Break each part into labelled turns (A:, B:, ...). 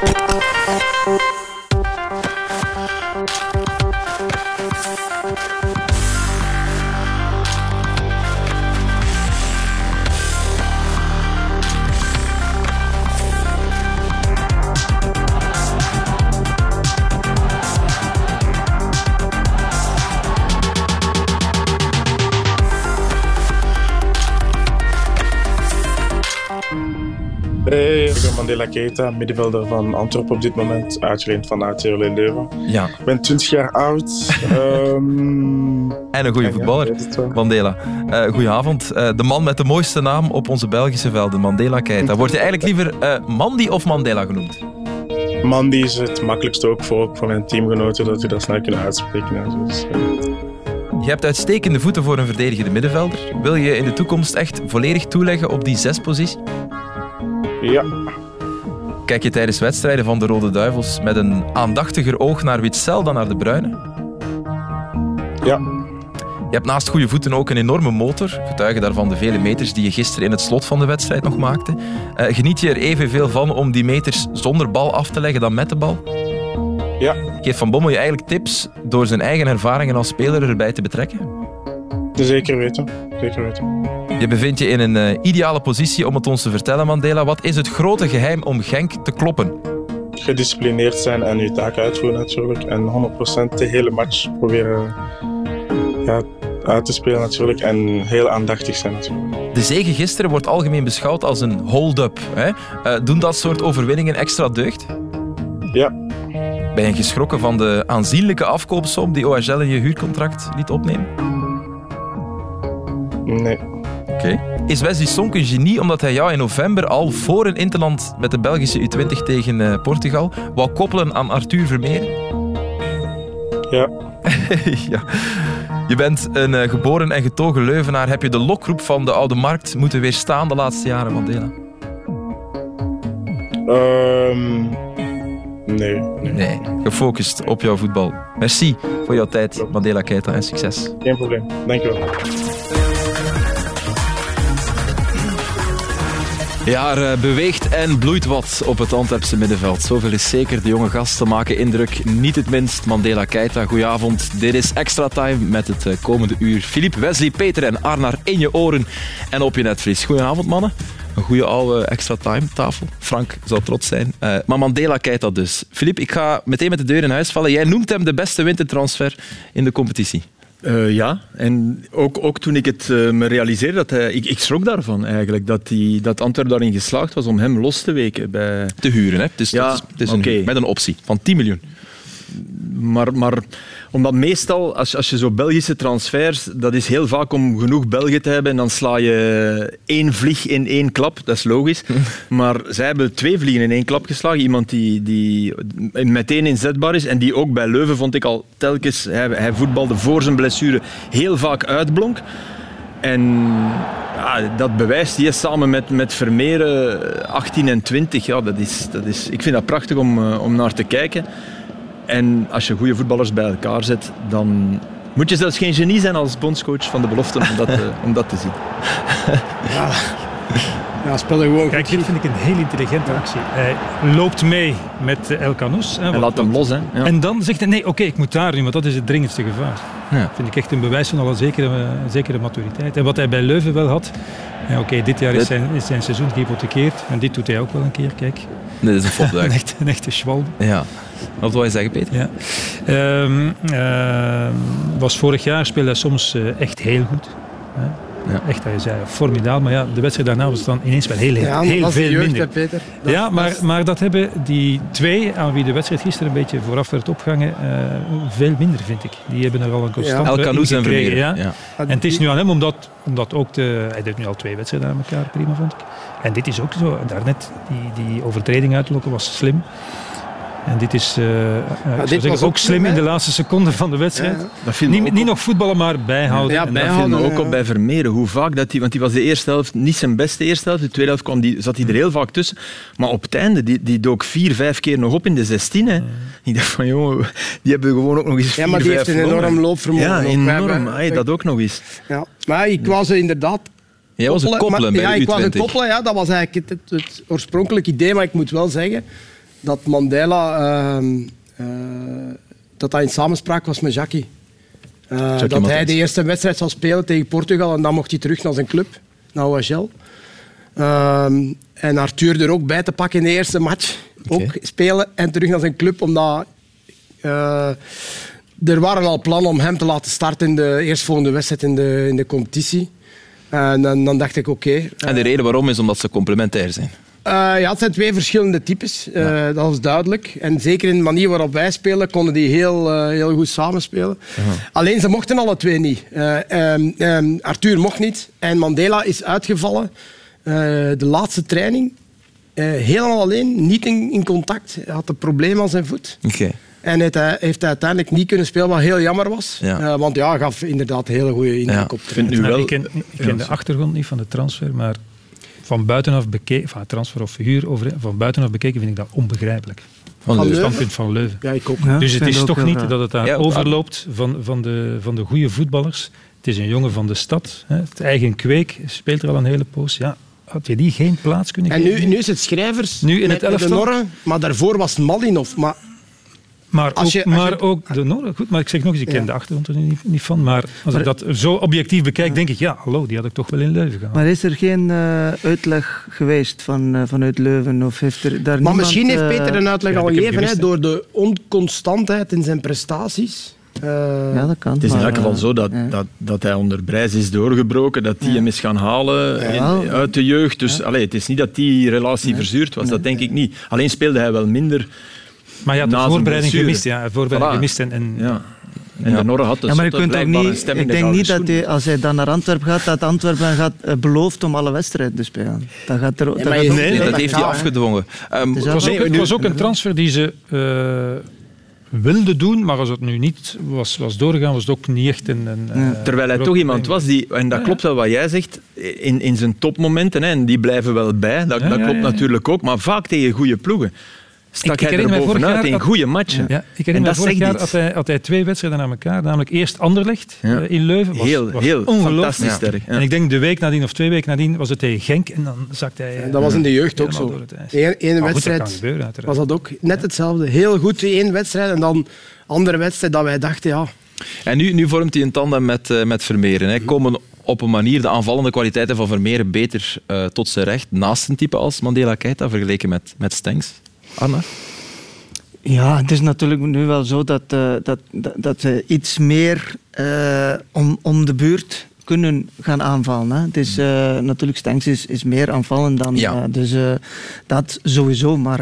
A: Hey, ik Mandela Keita, middenvelder van Antwerpen op dit moment, uitgeleend van ATL Leuven.
B: Ja.
A: Ik ben 20 jaar oud. ehm,
B: En een goede voetballer. Mandela. Eh goedenavond. Eh, de man met de mooiste naam op onze Belgische velden, Mandela Keita. Wordt je eigenlijk liever eh, Mandy of Mandela genoemd?
A: Mandy is het makkelijkste ook voor, voor mijn teamgenoten, dat die dat snel kunnen uitspreken. en zo. Dus,
B: Je hebt uitstekende voeten voor een verdedigende middenvelder. Wil je in de toekomst echt volledig toeleggen op die zespositie?
A: ja,
B: Kijk je tijdens wedstrijden van de Rode Duivels met een aandachtiger oog naar Witzel dan naar de Bruine?
A: ja,
B: Je hebt naast goede voeten ook een enorme motor. Getuigen daarvan de vele meters die je gisteren in het slot van de wedstrijd nog maakte. Eh, geniet je er evenveel van om die meters zonder bal af te leggen dan met de bal?
A: ja,
B: Geeft Van Bommel je eigenlijk tips door zijn eigen ervaringen als speler erbij te betrekken?
A: zeker weten. Zeker weten.
B: Je bevindt je in een eh, ideale positie om het ons te vertellen, Mandela. Wat is het grote geheim om Genk te kloppen?
A: Gedisciplineerd zijn en je taak uitvoeren natuurlijk. En 100% de hele match proberen ja, uit te spelen natuurlijk. En heel aandachtig zijn natuurlijk.
B: De zege gisteren wordt algemeen beschouwd als een hold-up. Eh, doen dat soort overwinningen extra deugd?
A: Ja,
B: Ben je geschrokken van de aanzienlijke afkoopsom die OHL in je huurcontract liet opnemen?
A: nee.
B: Oké. Is Wesley Sonk een genie omdat hij jou in november al voor een interland met de Belgische U20 tegen eh, Portugal wou koppelen aan Arthur Vermeer?
A: Ja,
B: ja. Je bent een eh, geboren en getogen Leuvenaar. Heb je de lokroep van de Oude Markt moeten weerstaan de laatste jaren, Mandela?
A: Ehm nee, nee,
B: Nee. Gefocust op jouw voetbal. Merci voor jouw tijd, Mandela Keita, en succes.
A: geen probleem. Dankjewel.
C: Ja, er eh, beweegt en bloeit wat op het Antwerpse middenveld. Zoveel is zeker. De jonge gasten maken indruk. Niet het minst Mandela Keita. Goedenavond. Dit is Extra Time met het eh, komende uur. Filip, Wesley, Peter en Arnar in je oren en op je netvlies. Goedenavond, mannen. Een goede oude Extra Time tafel. Frank zal trots zijn. Eh, maar Mandela Keita dus. Filip, ik ga meteen met de deur in huis vallen. Jij noemt hem de beste wintertransfer in de competitie.
D: Eh, ja, en ook, ook toen ik het eh, me realiseerde, dat hij, ik, ik schrok daarvan eigenlijk, dat, die, dat Antwerpen daarin geslaagd was om hem los te weken. Bij,
B: Te huren, hè?
D: Ja,
B: dat is, het is een, met een optie van 10 miljoen.
D: maar, maar omdat meestal, als, als je zo Belgische transfers, dat is heel vaak om genoeg Belgen te hebben en dan sla je één vlieg in één klap, dat is logisch. maar zij hebben twee vliegen in één klap geslagen. Iemand die, die meteen inzetbaar is en die ook bij Leuven, vond ik al telkens, hij, hij voetbalde voor zijn blessure heel vaak uitblonk. En ja, dat bewijst hij samen met, met Vermeeren 18 en 20. Ja, dat is, dat is, ik vind dat prachtig om, eh, om naar te kijken. En als je goede voetballers bij elkaar zet, dan moet je zelfs geen genie zijn als bondscoach van de belofte om dat, eh, om dat te zien.
E: Ja, spelen gewoon
F: Kijk, dit vind ik een heel intelligente actie. Hij loopt mee met El hè,
D: En laat hem los. Hè. Ja.
F: En dan zegt hij, nee, oké, ik moet daar nu, want dat is het dringendste gevaar.
B: Ja.
F: Vind ik echt een bewijs van al een zekere, een zekere maturiteit. En wat hij bij Leuven wel had, ja, oké, dit jaar is zijn, is zijn seizoen gehypothekeerd. En dit doet hij ook wel een keer, kijk.
B: Dit is een
F: Een
B: fopduik.
F: echte, een echte schwalbe.
B: ja. Wat wil je zeggen, Peter?
F: Ja. Ehm, ehm, was vorig jaar speelde hij soms eh, echt heel goed. Hè.
B: Ja.
F: Echt, hij zei formidabel. Maar ja, de wedstrijd daarna was het dan ineens wel heel, heel,
E: Ja,
F: heel
E: dat de
F: veel
E: jeugd,
F: minder.
E: hè, Peter. Dat-
F: ja,
E: dat
F: maar, maar dat hebben die twee aan wie de wedstrijd gisteren een beetje vooraf werd opgehangen, eh, veel minder, vind ik. Die hebben er al een constante
B: El Canoes en Vermeer.
F: Ja.
B: Ja.
F: En het is nu aan hem om dat, om dat ook te... Hij doet nu al twee wedstrijden aan elkaar, prima vond ik. En dit is ook zo. Daarnet, die, die overtreding uitlokken was slim. En dit is eh, eh, ik zou
E: dit
F: zeggen,
E: was
F: ook
E: ook
F: slim in de laatste seconde van de wedstrijd.
E: Ja.
D: Dat
F: Niet,
D: ook
F: niet nog voetballen, maar bijhouden.
E: Ja,
D: Dat
E: bijhouden.
D: viel me
E: ja,
D: ook
E: ja.
D: op bij Vermeeren. Hoe vaak dat hij, want die was de eerste helft niet zijn beste eerste helft. De tweede helft kwam die, zat hij er heel vaak tussen. Maar op het einde, die, die dook vier, vijf keer nog op in de 16. Hè. Ik dacht van, jongen, die hebben gewoon ook nog eens
E: Ja,
D: vier,
E: maar die heeft een enorm loopvermogen.
D: Ja, enorm. Hey, dat ook nog eens.
E: Ja. Maar ik was inderdaad
B: Jij was het koppelen
E: maar-
B: bij
E: Ja, ik was
B: U20.
E: koppelen. Ja, dat was eigenlijk het, het, het oorspronkelijke idee. Maar ik moet wel zeggen, dat Mandela ehm, eh, dat dat in samenspraak was met Jackie. Eh, dat hij de eerste wedstrijd zou spelen tegen Portugal en dan mocht hij terug naar zijn club, naar OHL. Ehm, en Arthur er ook bij te pakken in de eerste match. Ook spelen en terug naar zijn club, omdat eh, er waren al plannen om hem te laten starten in de eerstvolgende wedstrijd in de, in de competitie. En dan, dan dacht ik, oké.
B: En de reden waarom is omdat ze complementair zijn.
E: Eh, ja, het zijn twee verschillende types, eh, dat is duidelijk. En zeker in de manier waarop wij spelen, konden die heel, eh, heel goed samenspelen. Alleen ze mochten alle twee niet. Eh, ehm, ehm, Arthur mocht niet en Mandela is uitgevallen. Eh, de laatste training, eh, helemaal alleen, niet in, in contact. Hij had een probleem aan zijn voet.
B: Oké.
E: En heeft hij, heeft hij uiteindelijk niet kunnen spelen, wat heel jammer was.
B: Ja.
E: Eh, want ja, gaf inderdaad een hele goede indruk
B: Ja.
E: op.
D: Ik vind nu wel...
F: ik ken, ik ken de achtergrond niet van de transfer, maar van buitenaf bekeken, van transfer of huur, over, van buitenaf bekeken vind ik dat onbegrijpelijk.
B: Van. Leuven?
F: Standpunt van Leuven.
E: Ja, ik ook.
G: Ja,
F: Dus het is toch niet
G: raar.
F: dat het daar
B: Ja,
F: overloopt van, van, de, van de goede voetballers. Het is een jongen van de stad. Hè. Het eigen kweek speelt er al een hele poos. Ja, had je die geen plaats kunnen
E: En
F: geven?
E: nu, nu is het schrijvers
F: Nu in
E: met,
F: het
E: met de
F: elftal?
E: Norren, maar daarvoor was het Malinov. Maar
F: Maar,
E: Als
F: ook,
E: je-
F: maar
E: je-
F: ook de Noorden. Goed, maar ik zeg nog eens, ik ken
E: Ja.
F: de achtergrond er niet, niet van. Maar als ik dat zo objectief bekijk, denk ik, ja, hallo, die had ik toch wel in Leuven gehad.
G: Maar is er geen eh, uitleg geweest van, eh, vanuit Leuven? Of heeft er daar
E: Maar
G: niemand,
E: misschien heeft
G: eh,
E: Peter een uitleg
F: ja,
E: al gegeven door de onconstantheid in zijn prestaties. Eh,
G: Ja, dat kan.
D: Het is in elk geval
G: eh,
D: zo dat,
G: ja.
D: dat, dat hij onder Brijs is doorgebroken, dat die hem is gaan halen in- uit de jeugd. Dus allee, het is niet dat die relatie verzuurd was, dat denk ik niet. Alleen speelde hij wel minder.
F: Maar je had de voorbereiding gemist. Ja, de voorbereiding
D: Voilà.
F: gemist. En, en,
D: Ja. En
B: Ja.
D: de Norre had dus
G: Ja, maar je kunt ook niet, ik
D: de
G: denk niet dat hij, als hij dan naar Antwerpen gaat, dat Antwerpen gaat eh, belooft om alle wedstrijden te spelen. Dat gaat er, dat gaat
B: Nee, dat heeft hij afgedwongen. Ehm,
G: Het
F: was, ook,
G: Nee,
F: het
G: nu-
F: was ook een transfer die ze eh, wilden doen, maar als het nu niet was, was doorgegaan, was het ook niet echt een... een eh,
D: Terwijl hij toch iemand was die, en dat klopt wel wat jij zegt, in, in zijn topmomenten, hè, en die blijven wel bij, dat,
F: Ja,
D: dat
F: ja,
D: klopt
F: ja, ja.
D: natuurlijk ook, maar vaak tegen goede ploegen. Stak
F: Ik- ik
D: hij er
F: herinner me vorig
D: bovenuit in
F: dat-
D: goede matchen.
F: Ja, ik
D: En
F: herinner me
D: dat
F: vorig jaar had hij, had hij twee wedstrijden aan elkaar, namelijk eerst Anderlecht
D: Ja.
F: eh, in Leuven. Was,
D: Heel,
F: was
D: heel
F: ongelooflijk.
D: fantastisch sterk. Ja.
F: En ik denk de week nadien of twee weken nadien was het tegen Genk en dan zakte hij... eh,
E: dat was in de jeugd ook zo. Eén
F: goed, dat
E: wedstrijd
F: kan gebeuren, uiteraard.
E: was dat ook net hetzelfde. Heel goed één wedstrijd en dan andere wedstrijd dat wij dachten, ja,
B: En nu, nu vormt hij een tandem met, eh, met Vermeeren. Hè. Komen op een manier de aanvallende kwaliteiten van Vermeeren beter eh, tot zijn recht naast een type als Mandela Keita vergeleken met, met Stengs. Anna?
G: Ja, het is natuurlijk nu wel zo dat, eh, dat, dat, dat ze iets meer eh, om, om de buurt kunnen gaan aanvallen. Hè. Het is, eh, natuurlijk, Stenks is, is meer aanvallend dan...
B: Ja.
G: dus dat sowieso, maar...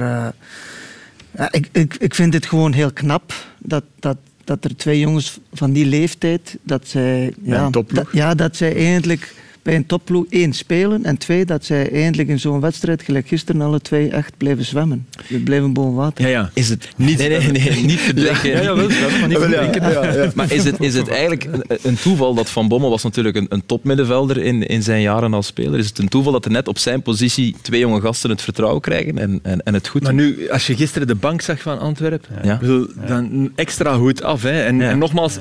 G: ja, ik, ik, ik vind het gewoon heel knap dat, dat, dat er twee jongens van die leeftijd... Dat zij, ja, dat- ja, dat zij eigenlijk bij een topploeg één spelen en twee dat zij eigenlijk in zo'n wedstrijd gelijk gisteren alle twee echt blijven zwemmen. Die blijven boven water.
D: Ja, ja.
B: Is het niet... Nee, nee, nee, niet verdrinken.
F: Ja, ja, wel, maar niet verdrinken.
B: Maar is het, is het eigenlijk een, toeval dat Van Bommel was natuurlijk een, een topmiddenvelder in, in zijn jaren als speler. Is het een toeval dat er net op zijn positie twee jonge gasten het vertrouwen krijgen en, en, en het goed
D: Maar nu, als je gisteren de bank zag van Antwerpen,
B: Ja.
D: ik bedoel, dan extra goed af. Hè. En,
B: Ja.
D: en nogmaals,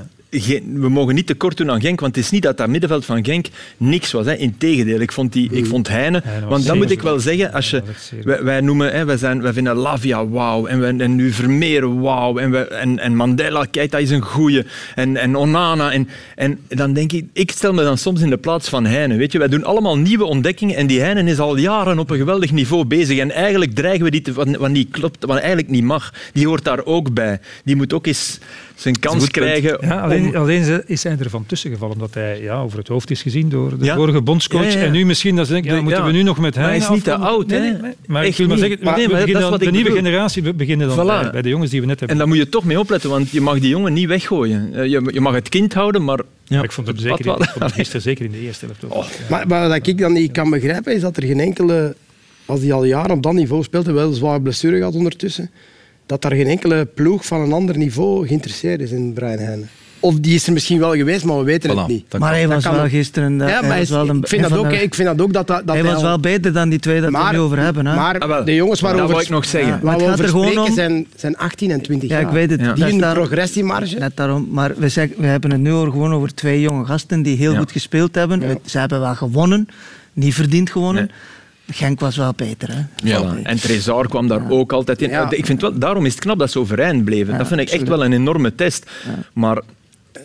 D: we mogen niet tekort doen aan Genk, want het is niet dat dat middenveld van Genk niks was. Hè. Integendeel, ik vond, die, ik vond Heine... Want dan moet ik wel zeggen, als je, wij, wij noemen, hè, wij, zijn, wij vinden Lavia wauw, en, wij- en nu Vermeer wauw, en, wij- en, en Mandela, kijk, dat is een goeie, en, en Onana. En, en dan denk ik, ik stel me dan soms in de plaats van Heine. Weet je, wij doen allemaal nieuwe ontdekkingen en die Heine is al jaren op een geweldig niveau bezig. En eigenlijk dreigen we die te, wat, wat niet klopt, wat eigenlijk niet mag. Die hoort daar ook bij. Die moet ook eens zijn kans krijgen.
F: Ja, alleen,
D: om-
F: alleen is hij ervan tussengevallen, omdat hij ja, over het hoofd is gezien door de
D: Ja.
F: vorige bondscoach.
D: Ja, ja, ja.
F: En nu misschien, dat Ja. moeten we nu nog met
D: Maar
F: hem
D: hij is niet te oud, hè?
F: nee, nee. Maar
D: Echt
F: ik wil maar zeggen,
D: Maar-
F: nee, we
D: maar dat
F: dan- de nieuwe
D: bedoel.
F: generatie we beginnen dan
D: Voilà.
F: bij, bij de jongens die we net
D: En
F: hebben.
D: daar moet je toch mee opletten, want je mag die jongen niet weggooien. Eh, Je, je mag het kind houden, maar...
F: Maar ik vond hem
D: het
F: zeker, in- vond gisteren zeker in de eerste helft. ook.
E: Maar, maar wat ik dan niet kan begrijpen is dat er geen enkele, als die al jaren op dat niveau speelt, en wel een zware blessure gehad ondertussen, dat daar geen enkele ploeg van een ander niveau geïnteresseerd is in Brian Heine. Of die is er misschien wel geweest, maar we weten
B: Voilà,
E: het niet.
B: dat
G: maar hij
E: dat
G: was wel gisteren...
E: Ja,
G: hij
E: maar
G: was
E: hij is-
G: wel een-
E: ik, vind dat ook,
G: de-
E: ik vind dat ook dat, dat, dat
G: Hij was wel beter dan die twee dat we het nu over hebben. Hè?
E: Maar
D: Ah, wel.
E: de jongens
D: Dat
E: waarover,
D: wou ik nog zeggen.
G: Ja.
E: waar
G: het
E: we
G: gaat
E: over
G: er gewoon
E: spreken
G: om-
E: zijn, zijn 18 en 20
G: ja,
E: jaar.
G: ik weet het.
D: Ja.
G: Dat
E: Die
G: is
E: een progressiemarge.
G: Net daarom. Maar we, zeggen, we hebben het nu over, gewoon over twee jonge gasten die heel
D: Ja.
G: goed gespeeld hebben. Ze hebben wel gewonnen, niet verdiend gewonnen. Genk was wel beter. Hè?
B: Ja.
D: Voilà. En Trezor kwam daar ook altijd in.
E: Ja.
D: Ik vind wel, daarom is het knap dat ze overeind bleven. dat vind ik echt wel een enorme test. Maar,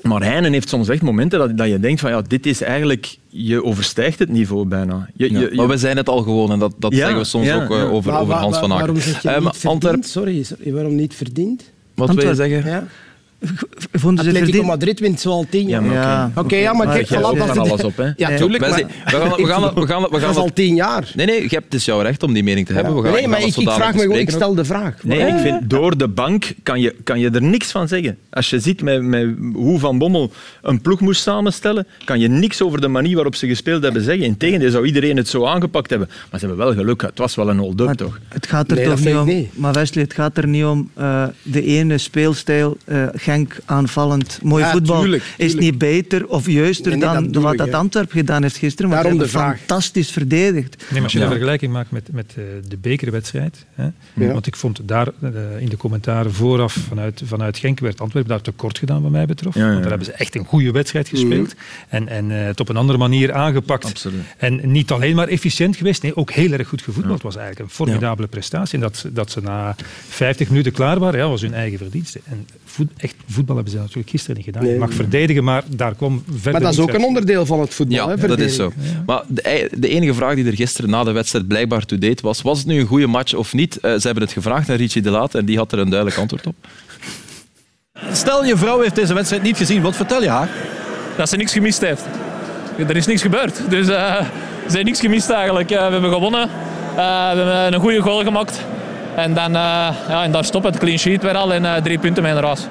D: maar Heinen heeft soms echt momenten dat, dat je denkt van ja, dit is eigenlijk... Je overstijgt het niveau bijna. Je,
B: Ja,
D: je, je-
B: maar we zijn het al gewoon en dat, dat
D: Ja,
B: zeggen we soms
D: ja,
B: ook eh,
D: ja.
B: over, over Hans van Aken.
E: Waarom zeg je
B: Eh,
E: niet verdiend?
B: Antwerp,
E: Sorry, sorry, waarom niet verdiend?
B: wat wil je zeggen?
E: Ja.
G: Vonden ze het
E: Atletico? Madrid wint zo al tien
D: Ja,
E: jaar.
D: maar
G: Ja.
E: Oké, ja, maar
G: Maar
E: kijk,
G: jij
E: voilà,
G: ook
E: dat
D: alles op, hè?
E: Ja,
G: Ja.
E: tuurlijk. Maar-
B: we gaan, we gaan, we gaan, we gaan, we
E: Dat is al tien jaar.
B: Nee, nee, je hebt, het is jouw recht om die mening te hebben. We gaan,
E: Nee, maar
B: gaan
E: ik, ik vraag me gewoon, ik stel de vraag.
D: Nee, ik vind door de bank kan je, kan je er niks van zeggen. Als je ziet met, met hoe Van Bommel een ploeg moest samenstellen, kan je niks over de manier waarop ze gespeeld hebben zeggen. Integendeel zou iedereen het zo aangepakt hebben. Maar ze hebben wel geluk. Het was wel een hold-up,
G: Maar
D: toch?
G: Het gaat er
E: Nee,
G: toch niet om.
E: ik niet.
G: Maar Wesley, het gaat er niet om eh, de ene speelstijl, eh, Genk aanvallend, mooi
E: Ja,
G: voetbal,
E: tuurlijk,
G: is niet beter of juister
E: Nee, nee, dat
G: dan wat dat. Antwerp gedaan heeft gisteren. Want
E: Daarom de vraag.
G: fantastisch verdedigd.
F: Nee, maar als je
B: Ja.
F: een vergelijking maakt met, met eh, de bekerwedstrijd. Hè,
E: Ja.
F: Want ik vond daar eh, in de commentaren vooraf vanuit, vanuit Genk werd Antwerpen daar tekort gedaan, wat mij betrof.
D: Ja, ja.
F: Want daar hebben ze echt een goede wedstrijd gespeeld. En, en eh, het op een andere manier aangepakt.
D: Absoluut.
F: En niet alleen maar efficiënt geweest, nee, ook heel erg goed gevoetbald. Het was eigenlijk een formidabele prestatie. En dat, dat ze na 50 minuten klaar waren, ja, was hun eigen verdienste. En voet, echt voetbal hebben ze natuurlijk gisteren niet gedaan.
E: Nee.
F: Je mag verdedigen, maar daar kwam verder
E: Maar dat is ook een onderdeel van het voetbal.
B: Ja,
E: hè,
B: dat is zo. Maar de, de enige vraag die er gisteren na de wedstrijd blijkbaar to date was, was het nu een goede match of niet? Eh, ze hebben het gevraagd aan Richie de Laat en die had er een duidelijk antwoord op.
H: Stel je vrouw heeft deze wedstrijd niet gezien, wat vertel je haar?
I: dat ze niks gemist heeft. Er is niks gebeurd. Dus eh, ze heeft niks gemist eigenlijk. Eh, we hebben gewonnen. Eh, we hebben een goede goal gemaakt. En, dan, eh, ja, en daar stopt het. Clean sheet weer al en eh, drie punten mee naar huis.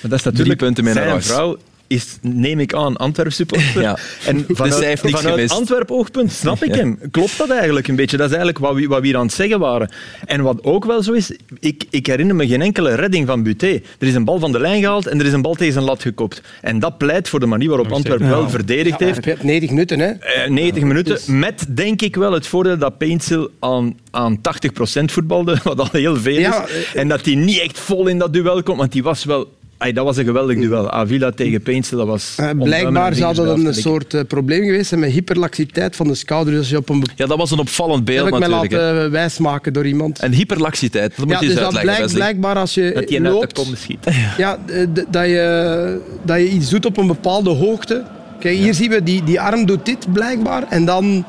D: Maar dat is natuurlijk
B: punten mee naar
D: zijn vrouw is, neem ik aan, Antwerp supporter.
B: Ja.
D: En vanuit,
B: zij heeft niks
D: vanuit
B: gemist.
D: Antwerp oogpunt snap ik hem. Klopt dat eigenlijk een beetje? Dat is eigenlijk wat we, wat we hier aan het zeggen waren. En wat ook wel zo is, ik, ik herinner me geen enkele redding van Buté. Er is een bal van de lijn gehaald en er is een bal tegen zijn lat gekopt. En dat pleit voor de manier waarop Antwerp wel
F: Ja.
D: verdedigd
E: Ja,
D: heeft.
E: je hebt 90 minuten, hè?
D: Eh, 90 minuten, met denk ik wel het voordeel dat Paintsil aan, aan 80% voetbalde, wat al heel veel is.
E: Ja, eh,
D: en dat hij niet echt vol in dat duel komt, want die was wel... Ay, dat was een geweldig duel. Avila tegen Paintsil, dat was... Onduimelijk
E: blijkbaar zou dat een soort eh, probleem geweest zijn met hyperlaxiteit van de schouder. Dus je op een
B: Ja, dat was een opvallend beeld
E: heb ik mij laten wijsmaken door iemand.
B: En hyperlaxiteit, dat moet je
E: dus
B: eens
E: dat
B: uitleggen,
E: blijkbaar als je
D: Dat hij uit de
E: loopt,
D: kom schiet.
E: ja, eh, dat, je, dat je iets doet op een bepaalde hoogte. Kijk, hier zien we, die, die arm doet dit blijkbaar. En dan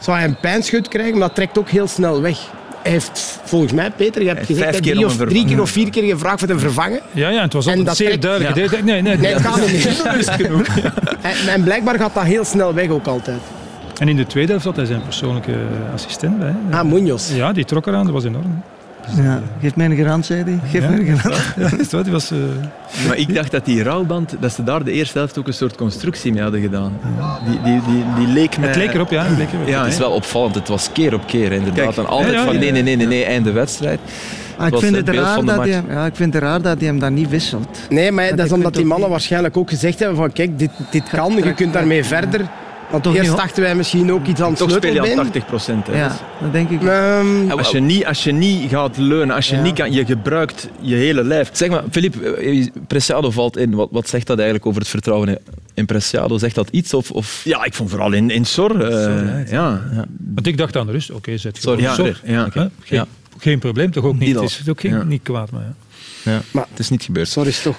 E: zou hij een pijnschut krijgen, maar dat trekt ook heel snel weg. Hij heeft, volgens mij, Peter, je hebt gezegd,
D: keer
E: drie, of, keer of vier keer gevraagd voor te vervangen.
F: Ja, ja, het was altijd
E: dat
F: zeer
E: trekt-
F: duidelijk.
E: ja.
F: Nee, nee, nee,
E: Nee, het
F: dat
E: gaat
F: is-
E: niet meer. En, en blijkbaar gaat dat heel snel weg ook altijd.
F: En in de tweede helft had hij zijn persoonlijke assistent bij.
E: Ah, Munoz.
F: Ja, die trok eraan, dat was enorm.
G: Ja, geef mij een garant, zei hij. Geef
F: Ja.
G: mij een garant.
F: Ja, is het wat? Die was, eh,
D: Maar ik dacht dat die rouwband, dat ze daar de eerste helft ook een soort constructie mee hadden gedaan. Die, die, die, die leek
F: het leek erop, ja. Het leek erop.
D: Ja,
B: Het is wel opvallend, het was keer op keer inderdaad. En altijd
F: Ja, ja,
B: van nee, nee, nee, nee, nee, einde wedstrijd.
G: Ik vind,
B: het
G: raar dat hij, ja, ik vind het raar dat hij hem dan niet wisselt.
E: Nee, maar dat is omdat die mannen
G: niet-
E: waarschijnlijk ook gezegd hebben van kijk, dit, dit kan, je kunt daarmee verder. Want
G: Toch
E: eerst dachten wij misschien ook iets aan het
D: Toch speel je aan 80 procent.
G: Ja, dat denk ik.
E: Ehm,
D: Als je, niet, als je niet gaat leunen, als je
E: Ja.
D: niet kan, je gebruikt je hele lijf.
B: Zeg maar, Filip, eh, Preciado valt in. Wat, wat zegt dat eigenlijk over het vertrouwen in- Preciado? Zegt dat iets? Of, of...
D: Ja, ik vond vooral in, in Sor. eh, ja.
F: Want ik dacht aan de rust, oké, zet je
B: Sorry,
D: ja,
F: op.
D: ja.
F: Geen,
B: Ja.
F: geen probleem, toch ook niet. Het
B: al.
F: is ook geen,
D: Ja.
F: niet kwaad, maar ja.
B: Ja,
E: Maar-
B: het is niet gebeurd.
E: sorry, is toch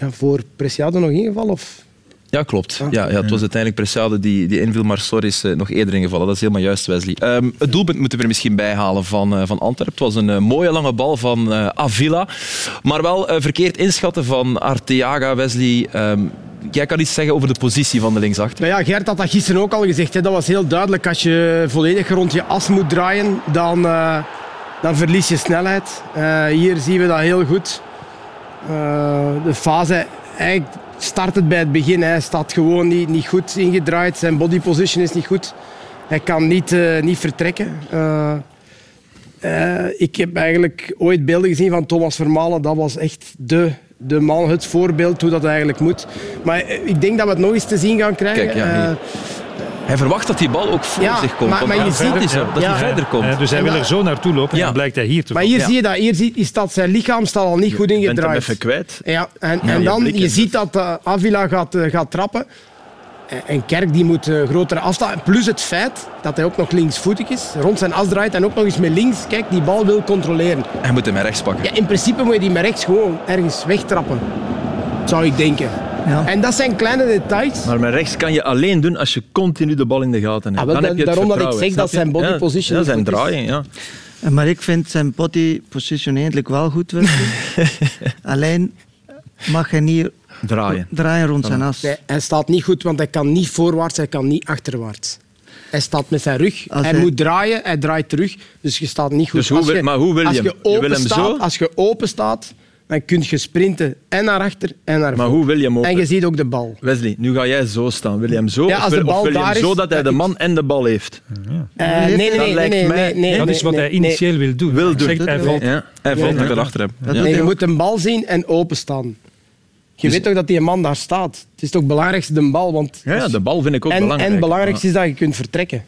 E: ja, voor Preciado nog ingevallen? Of?
B: Ja, klopt. Ja, ja, het was uiteindelijk Preciado die, die inviel, maar Sor is eh, nog eerder ingevallen. Dat is helemaal juist, Wesley. Ehm, het doelpunt moeten we er misschien bij halen van, eh van Antwerpen. Het was een eh, mooie lange bal van eh, Avila. Maar wel verkeerd inschatten van Arteaga, Wesley. Ehm, jij kan iets zeggen over de positie van de linksachter.
E: Nou ja, Gert had dat gisteren ook al gezegd. Hè. Dat was heel duidelijk. Als je volledig rond je as moet draaien, dan, eh, dan verlies je snelheid. Eh, hier zien we dat heel goed. Eh, de fase, eigenlijk start het bij het begin. Hij staat gewoon niet, niet goed ingedraaid. Zijn body position is niet goed. Hij kan niet, eh, niet vertrekken. Eh, eh, ik heb eigenlijk ooit beelden gezien van Thomas Vermalen. Dat was echt de, de man, het voorbeeld hoe dat eigenlijk moet. Maar ik denk dat we het nog eens te zien gaan krijgen.
B: Kijk, ja. Hij verwacht dat die bal ook voor
E: Ja,
B: zich komt.
E: maar- maar je ziet-
B: ziet dat
E: Ja.
B: hij verder komt.
F: Eh, dus hij
E: En
F: wil
E: dat-
F: er zo naartoe lopen
B: Ja.
F: en dan blijkt hij hier te
E: maar hier zie je dat. Hier zie- is dat zijn lichaam staat al niet goed
D: Je bent hem
E: ingedraaid.
D: even kwijt.
E: Ja, en,
D: Ja,
E: en
D: je
E: dan, je ziet dat eh, Avila gaat, eh, gaat trappen. en Kerk die moet uh, grotere afstand. Plus het feit dat hij ook nog linksvoetig is, rond zijn as draait en ook nog eens met links, kijk, die bal wil controleren.
B: Hij moet hem met rechts pakken.
E: Ja, in principe moet je die met rechts gewoon ergens wegtrappen. Zou ik denken. Ja. En dat zijn kleine details.
D: Maar met rechts kan je alleen doen als je continu de bal in de gaten hebt. Ah,
E: Dan heb je daarom dat ik zeg dat zijn body position
D: ja, zijn draaien, ja.
G: Maar ik vind zijn body position eigenlijk wel goed. alleen mag hij niet
D: draaien,
G: draaien rond zijn as.
E: hij staat niet goed, want hij kan niet voorwaarts, hij kan niet achterwaarts. Hij staat met zijn rug. hij, moet draaien, hij draait terug. Dus je staat niet goed.
D: Dus hoe, je, maar hoe wil je, als je, open je wil hem
E: staat,
D: zo?
E: Als je open staat, dan kun je sprinten en naar achter en naar
D: Maar hoe wil je hem
E: En je ziet ook de bal.
D: Wesley, nu ga jij zo staan. Wil je hem zo? Ja, als of wil, de bal of wil je hem zo dat hij de man en de bal heeft?
E: Ja. Uh, nee, nee, nee, nee, nee, nee,
F: Dat is wat hij initieel wil doen.
D: Wil doen.
F: Zegt, hij valt,
B: ja. hij valt ja. achter hem.
E: Nee, je moet een bal zien en openstaan. Je dus- weet toch dat die man daar staat. Het is toch het belangrijkste de bal. Want
D: ja, de bal vind ik ook
E: en,
D: belangrijk.
E: En het belangrijkste is dat je kunt vertrekken.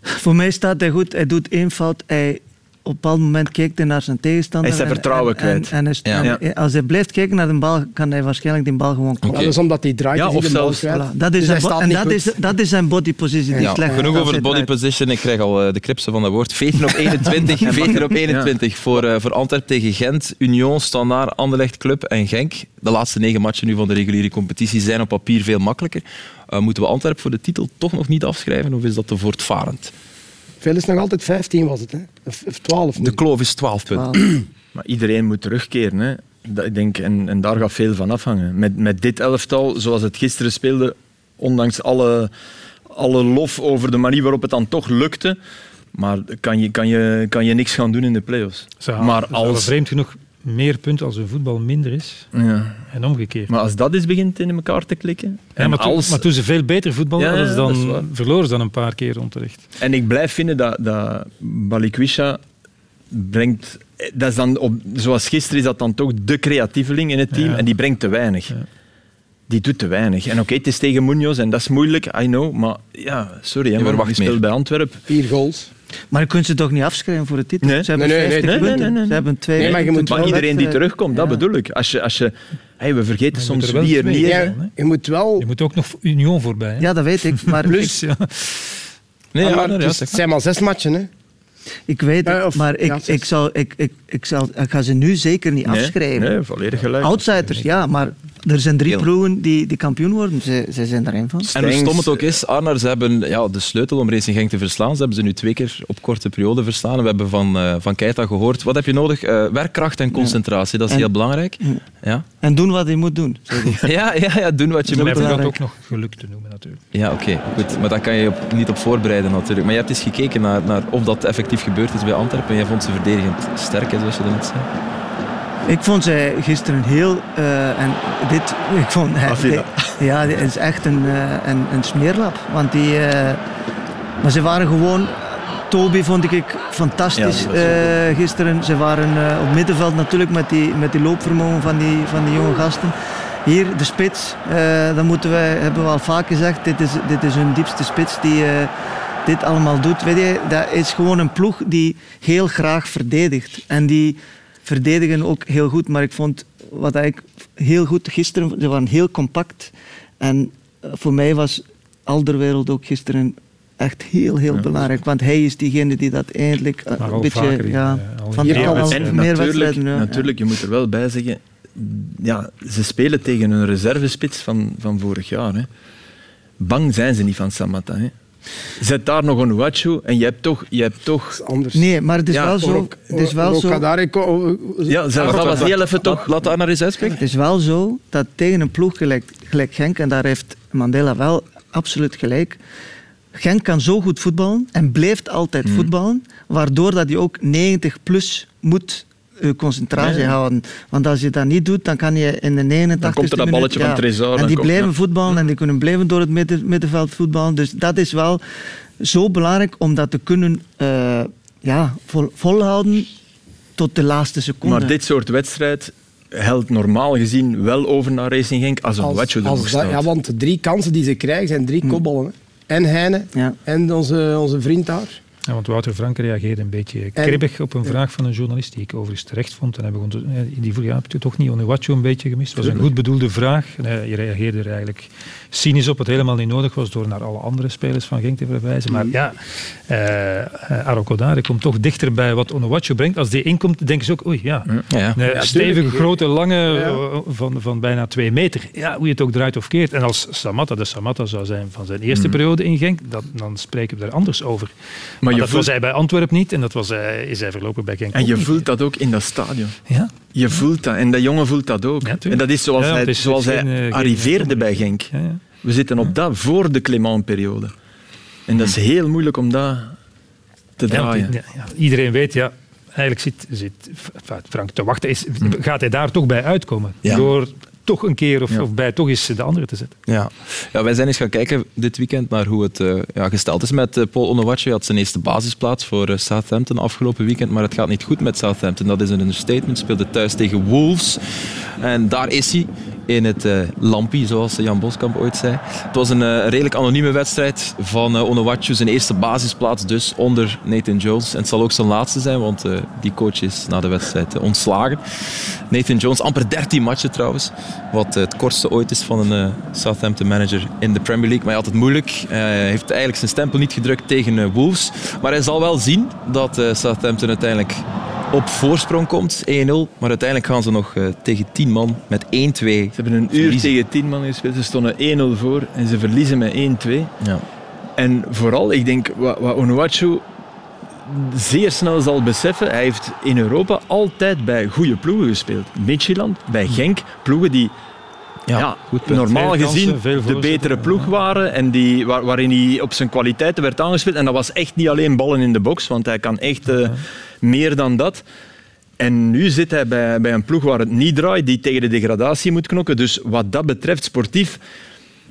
G: Voor mij staat hij goed. Hij doet één fout. Hij op een bepaald moment kijkt hij naar zijn tegenstander.
D: Hij is zijn vertrouwen kwijt.
G: En, en, als hij blijft kijken naar de bal, kan hij waarschijnlijk die bal gewoon
E: kloppen. Dat is omdat hij draait, ja, of de zelfs, bal
G: voilà. dat, is dus zijn, en dat, is, dat is zijn body position. Die slecht
B: genoeg over body position. Ik krijg al uh, de kripsen van dat woord. 14 op 21, 14 op 21 voor, uh, voor Antwerp tegen Gent, Union, Standaard, Anderlecht Club en Genk. De laatste negen matchen nu van de reguliere competitie zijn op papier veel makkelijker. Uh, moeten we Antwerp voor de titel toch nog niet afschrijven of is dat te voortvarend?
E: Veel is nog altijd 15 was het, hè? Of, 12.
B: De kloof is 12 punten.
D: maar iedereen moet terugkeren, hè? Ik denk, en, en daar gaat veel van afhangen. Met, met dit elftal, zoals het gisteren speelde, ondanks alle, alle lof over de manier waarop het dan toch lukte, maar kan je, kan je, kan je niks gaan doen in de play-offs.
F: maar als... vreemd genoeg meer punten als een voetbal minder is. Ja. En omgekeerd.
D: Maar als dat eens begint in elkaar te klikken.
F: Ja, maar, als... toen, maar toen ze veel beter voetballen, ja, dan verloren ze dan een paar keer onterecht.
D: En ik blijf vinden dat, dat Balikwisha brengt. Dat is dan op, zoals gisteren is dat dan toch de creatieveling in het team en die brengt te weinig. Die doet te weinig. En oké, okay, het is tegen Munoz en dat is moeilijk, I know. Maar ja, sorry, hè, maar je speelt bij Antwerpen.
E: Vier goals.
G: Maar je kunt ze toch niet afschrijven voor de titel?
D: Nee.
G: Ze hebben
D: nee, nee, nee,
G: punten. Nee, Ze hebben twee
D: nee, maar, je moet maar iedereen die terugkomt, dat bedoel ik. Als je, als je, hey, we vergeten soms wie er niet is. Ja,
E: je moet wel...
F: Je moet ook nog Union voorbij. Hè?
G: Ja, dat weet ik. Maar
E: Plus... ja. Nee, ja, maar, dus, het zijn maar zes matchen, hè.
G: Ik weet het, maar ik, ik, zal, ik, ik, ik, zal, ik ga ze nu zeker niet afschrijven.
D: Nee, volledig gelijk.
G: Outsiders, ja, maar er zijn drie ploegen die, die kampioen worden. Ze, ze zijn daarin van.
B: En hoe stom het ook is, Arnar, ze hebben ja, de sleutel om Racing Genk te verslaan. Ze hebben ze nu twee keer op korte periode verslaan. We hebben van, uh, van Keita gehoord. Wat heb je nodig? Uh, werkkracht en concentratie, dat is heel belangrijk. Ja.
G: En doen wat je moet doen.
B: ja, ja, ja, doen wat je moet
F: doen. dat ook nog geluk te noemen, natuurlijk.
B: Ja, oké. goed. Maar daar kan je op, niet op voorbereiden, natuurlijk. Maar je hebt eens gekeken naar, naar of dat effectief gebeurd is bij Antwerpen. En jij vond ze verdedigend sterk, zoals je dat net zei.
G: Ik vond zij gisteren heel... Uh, en dit, ik vond, ja, het is echt een, uh, een, een smeerlap. Want die... Uh, maar ze waren gewoon... Toby vond ik fantastisch ja, gisteren. Ze waren op middenveld natuurlijk met die, met die loopvermogen van die, van die jonge gasten. Hier, de spits. dat moeten wij, hebben we al vaak gezegd. Dit is, dit is hun diepste spits die dit allemaal doet. Weet je, dat is gewoon een ploeg die heel graag verdedigt. En die verdedigen ook heel goed. Maar ik vond wat eigenlijk heel goed gisteren, ze waren heel compact. En eh, voor mij was Alderwereld ook gisteren echt heel, heel belangrijk. Want hij is diegene die dat eindelijk eh, een beetje...
F: Vaker,
G: ja,
F: van
G: hier al meer natuurlijk, wedstrijden. Ja.
D: Natuurlijk, je moet er wel bij zeggen... Ja, ze spelen tegen een reservespits van, van vorig jaar. Hè. Bang zijn ze niet van Samatta. Hè. Zet daar nog een Wachu en je hebt toch... Je hebt toch...
E: Anders.
G: Nee, maar het is wel zo... Het is wel zo...
D: Ja, zelfs dat was heel even toch...
B: Laat daar naar eens uitspreken.
G: Het is wel zo dat tegen een ploeg gelijk, gelijk Genk, en daar heeft Mandela wel absoluut gelijk... Genk kan zo goed voetballen en blijft altijd mm. voetballen, waardoor dat hij ook 90 plus moet je concentratie houden. Want als je dat niet doet, dan kan je in de 89
D: Dan komt er dat balletje van Trezor.
G: En die blijven voetballen en die kunnen blijven door het midden, middenveld voetballen. Dus dat is wel zo belangrijk om dat te kunnen uh, ja, vol, volhouden tot de laatste seconde.
D: Maar dit soort wedstrijd helpt normaal gezien wel over naar Racing Genk als een watje nog staat.
E: Ja, want de drie kansen die ze krijgen zijn drie hm. kopballen. En Heine ja. en onze, onze vriend daar.
F: Ja, want Wouter Frank reageerde een beetje kribbig op een vraag van een journalist die ik overigens terecht vond. En hebben in die vroeg, ja, heb je toch niet Onuwachu een beetje gemist? Het was een goed bedoelde vraag. je reageerde er eigenlijk cynisch op, het helemaal niet nodig was door naar alle andere spelers van Genk te verwijzen. Maar ja, uh, Arokodare komt toch dichter bij wat Onuwachu brengt. Als die inkomt, denken ze ook, oei, ja, ja. Een stevige, grote, lange, eh, van, van bijna twee meter. Ja, hoe je het ook draait of keert. En als Samatta de Samatta zou zijn van zijn eerste mm. periode in Genk, dat, dan spreken we daar anders over. Maar, dat was hij bij Antwerpen niet en dat was hij, is hij verlopen bij Genk
D: En je voelt dat ook in dat stadion. Ja? Je voelt dat en dat jongen voelt dat ook. en dat is zoals hij, zoals hij arriveerde bij Genk. We zitten op dat voor de Clement-periode. En dat is heel moeilijk om dat te draaien.
F: iedereen weet, ja, eigenlijk zit, zit Frank te wachten. Is, gaat hij daar toch bij uitkomen? Door toch een keer of, of, bij toch eens de andere te zetten.
B: Ja. ja, wij zijn eens gaan kijken dit weekend naar hoe het uh, ja, gesteld is met uh, Paul Onuachu. Hij had zijn eerste basisplaats voor uh, Southampton afgelopen weekend, maar het gaat niet goed met Southampton. Dat is een understatement. Speelde thuis tegen Wolves. En daar is hij in het uh, lampie, zoals Jan Boskamp ooit zei. Het was een uh, redelijk anonieme wedstrijd van uh, zijn eerste basisplaats dus onder Nathan Jones. En het zal ook zijn laatste zijn, want die coach is na de wedstrijd ontslagen. Nathan Jones, amper 13 matchen trouwens, wat het kortste ooit is van een Southampton manager in de Premier League. Maar hij had het moeilijk. Hij heeft eigenlijk zijn stempel niet gedrukt tegen Wolves. Maar hij zal wel zien dat Southampton uiteindelijk op voorsprong komt, 1-0. Maar uiteindelijk gaan ze nog tegen 10 man met 1-2. Ze
D: hebben een uur tegen 10 man gespeeld. Ze stonden 1-0 voor en ze verliezen met 1-2. Ja. En vooral, ik denk, wat, wat Onuachu zeer snel zal beseffen, hij heeft in Europa altijd bij goede ploegen gespeeld. Midtjylland, bij Genk, ploegen die ja, ja goed normaal gezien de betere ploeg waren en die, waarin hij op zijn kwaliteiten werd aangespeeld. En dat was echt niet alleen ballen in de box, want hij kan echt uh, meer dan dat. En nu zit hij bij, bij een ploeg waar het niet draait, die tegen de degradatie moet knokken. Dus wat dat betreft, sportief...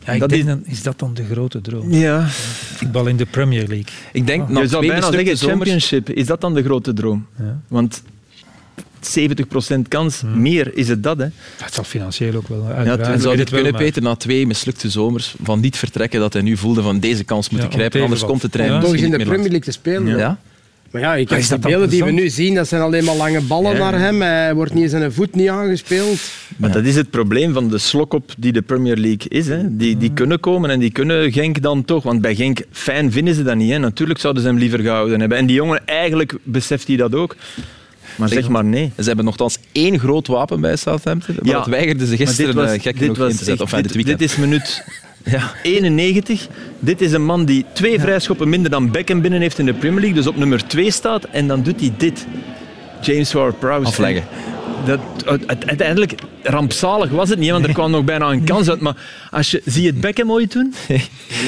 F: Ja, dat is, dan, is dat dan de grote droom?
D: Ja.
F: Voetbal in de Premier League.
D: Ik denk, oh. je zou bijna zeggen championship. Is dat dan de grote droom? Ja. Want 70% kans, hmm. meer is het dat. Hè.
F: Het zal financieel ook wel.
B: Ja, en zou dit kunnen, Peter, na twee mislukte zomers, van niet vertrekken, dat hij nu voelde van deze kans moet ik grijpen, anders komt de trein ja.
E: Nog eens in de Premier League te spelen. Ja. Maar ja, ik heb de beelden die we nu zien, dat zijn alleen maar lange ballen naar hem. Hij wordt niet eens zijn voet niet aangespeeld.
D: Maar dat is het probleem van de slokop die de Premier League is. Hè. Die, die kunnen komen en die kunnen Genk dan toch. Want bij Genk, fijn vinden ze dat niet. Hè. Natuurlijk zouden ze hem liever gehouden hebben. En die jongen, eigenlijk beseft hij dat ook. Maar zeg maar nee.
B: Ze hebben nogthans één groot wapen bij Southampton, maar ja, dat weigerden ze gisteren was, gek genoeg in te zetten. Of dit,
D: dit is minuut ja. 91. Dit is een man die twee vrijschoppen minder dan Beckham binnen heeft in de Premier League, dus op nummer 2 staat. En dan doet hij dit. James Ward-Prowse.
B: Afleggen.
D: Dat, uiteindelijk, rampzalig was het niet, want er kwam nog bijna een kans uit. Maar als je, zie je het Beckham ooit doen?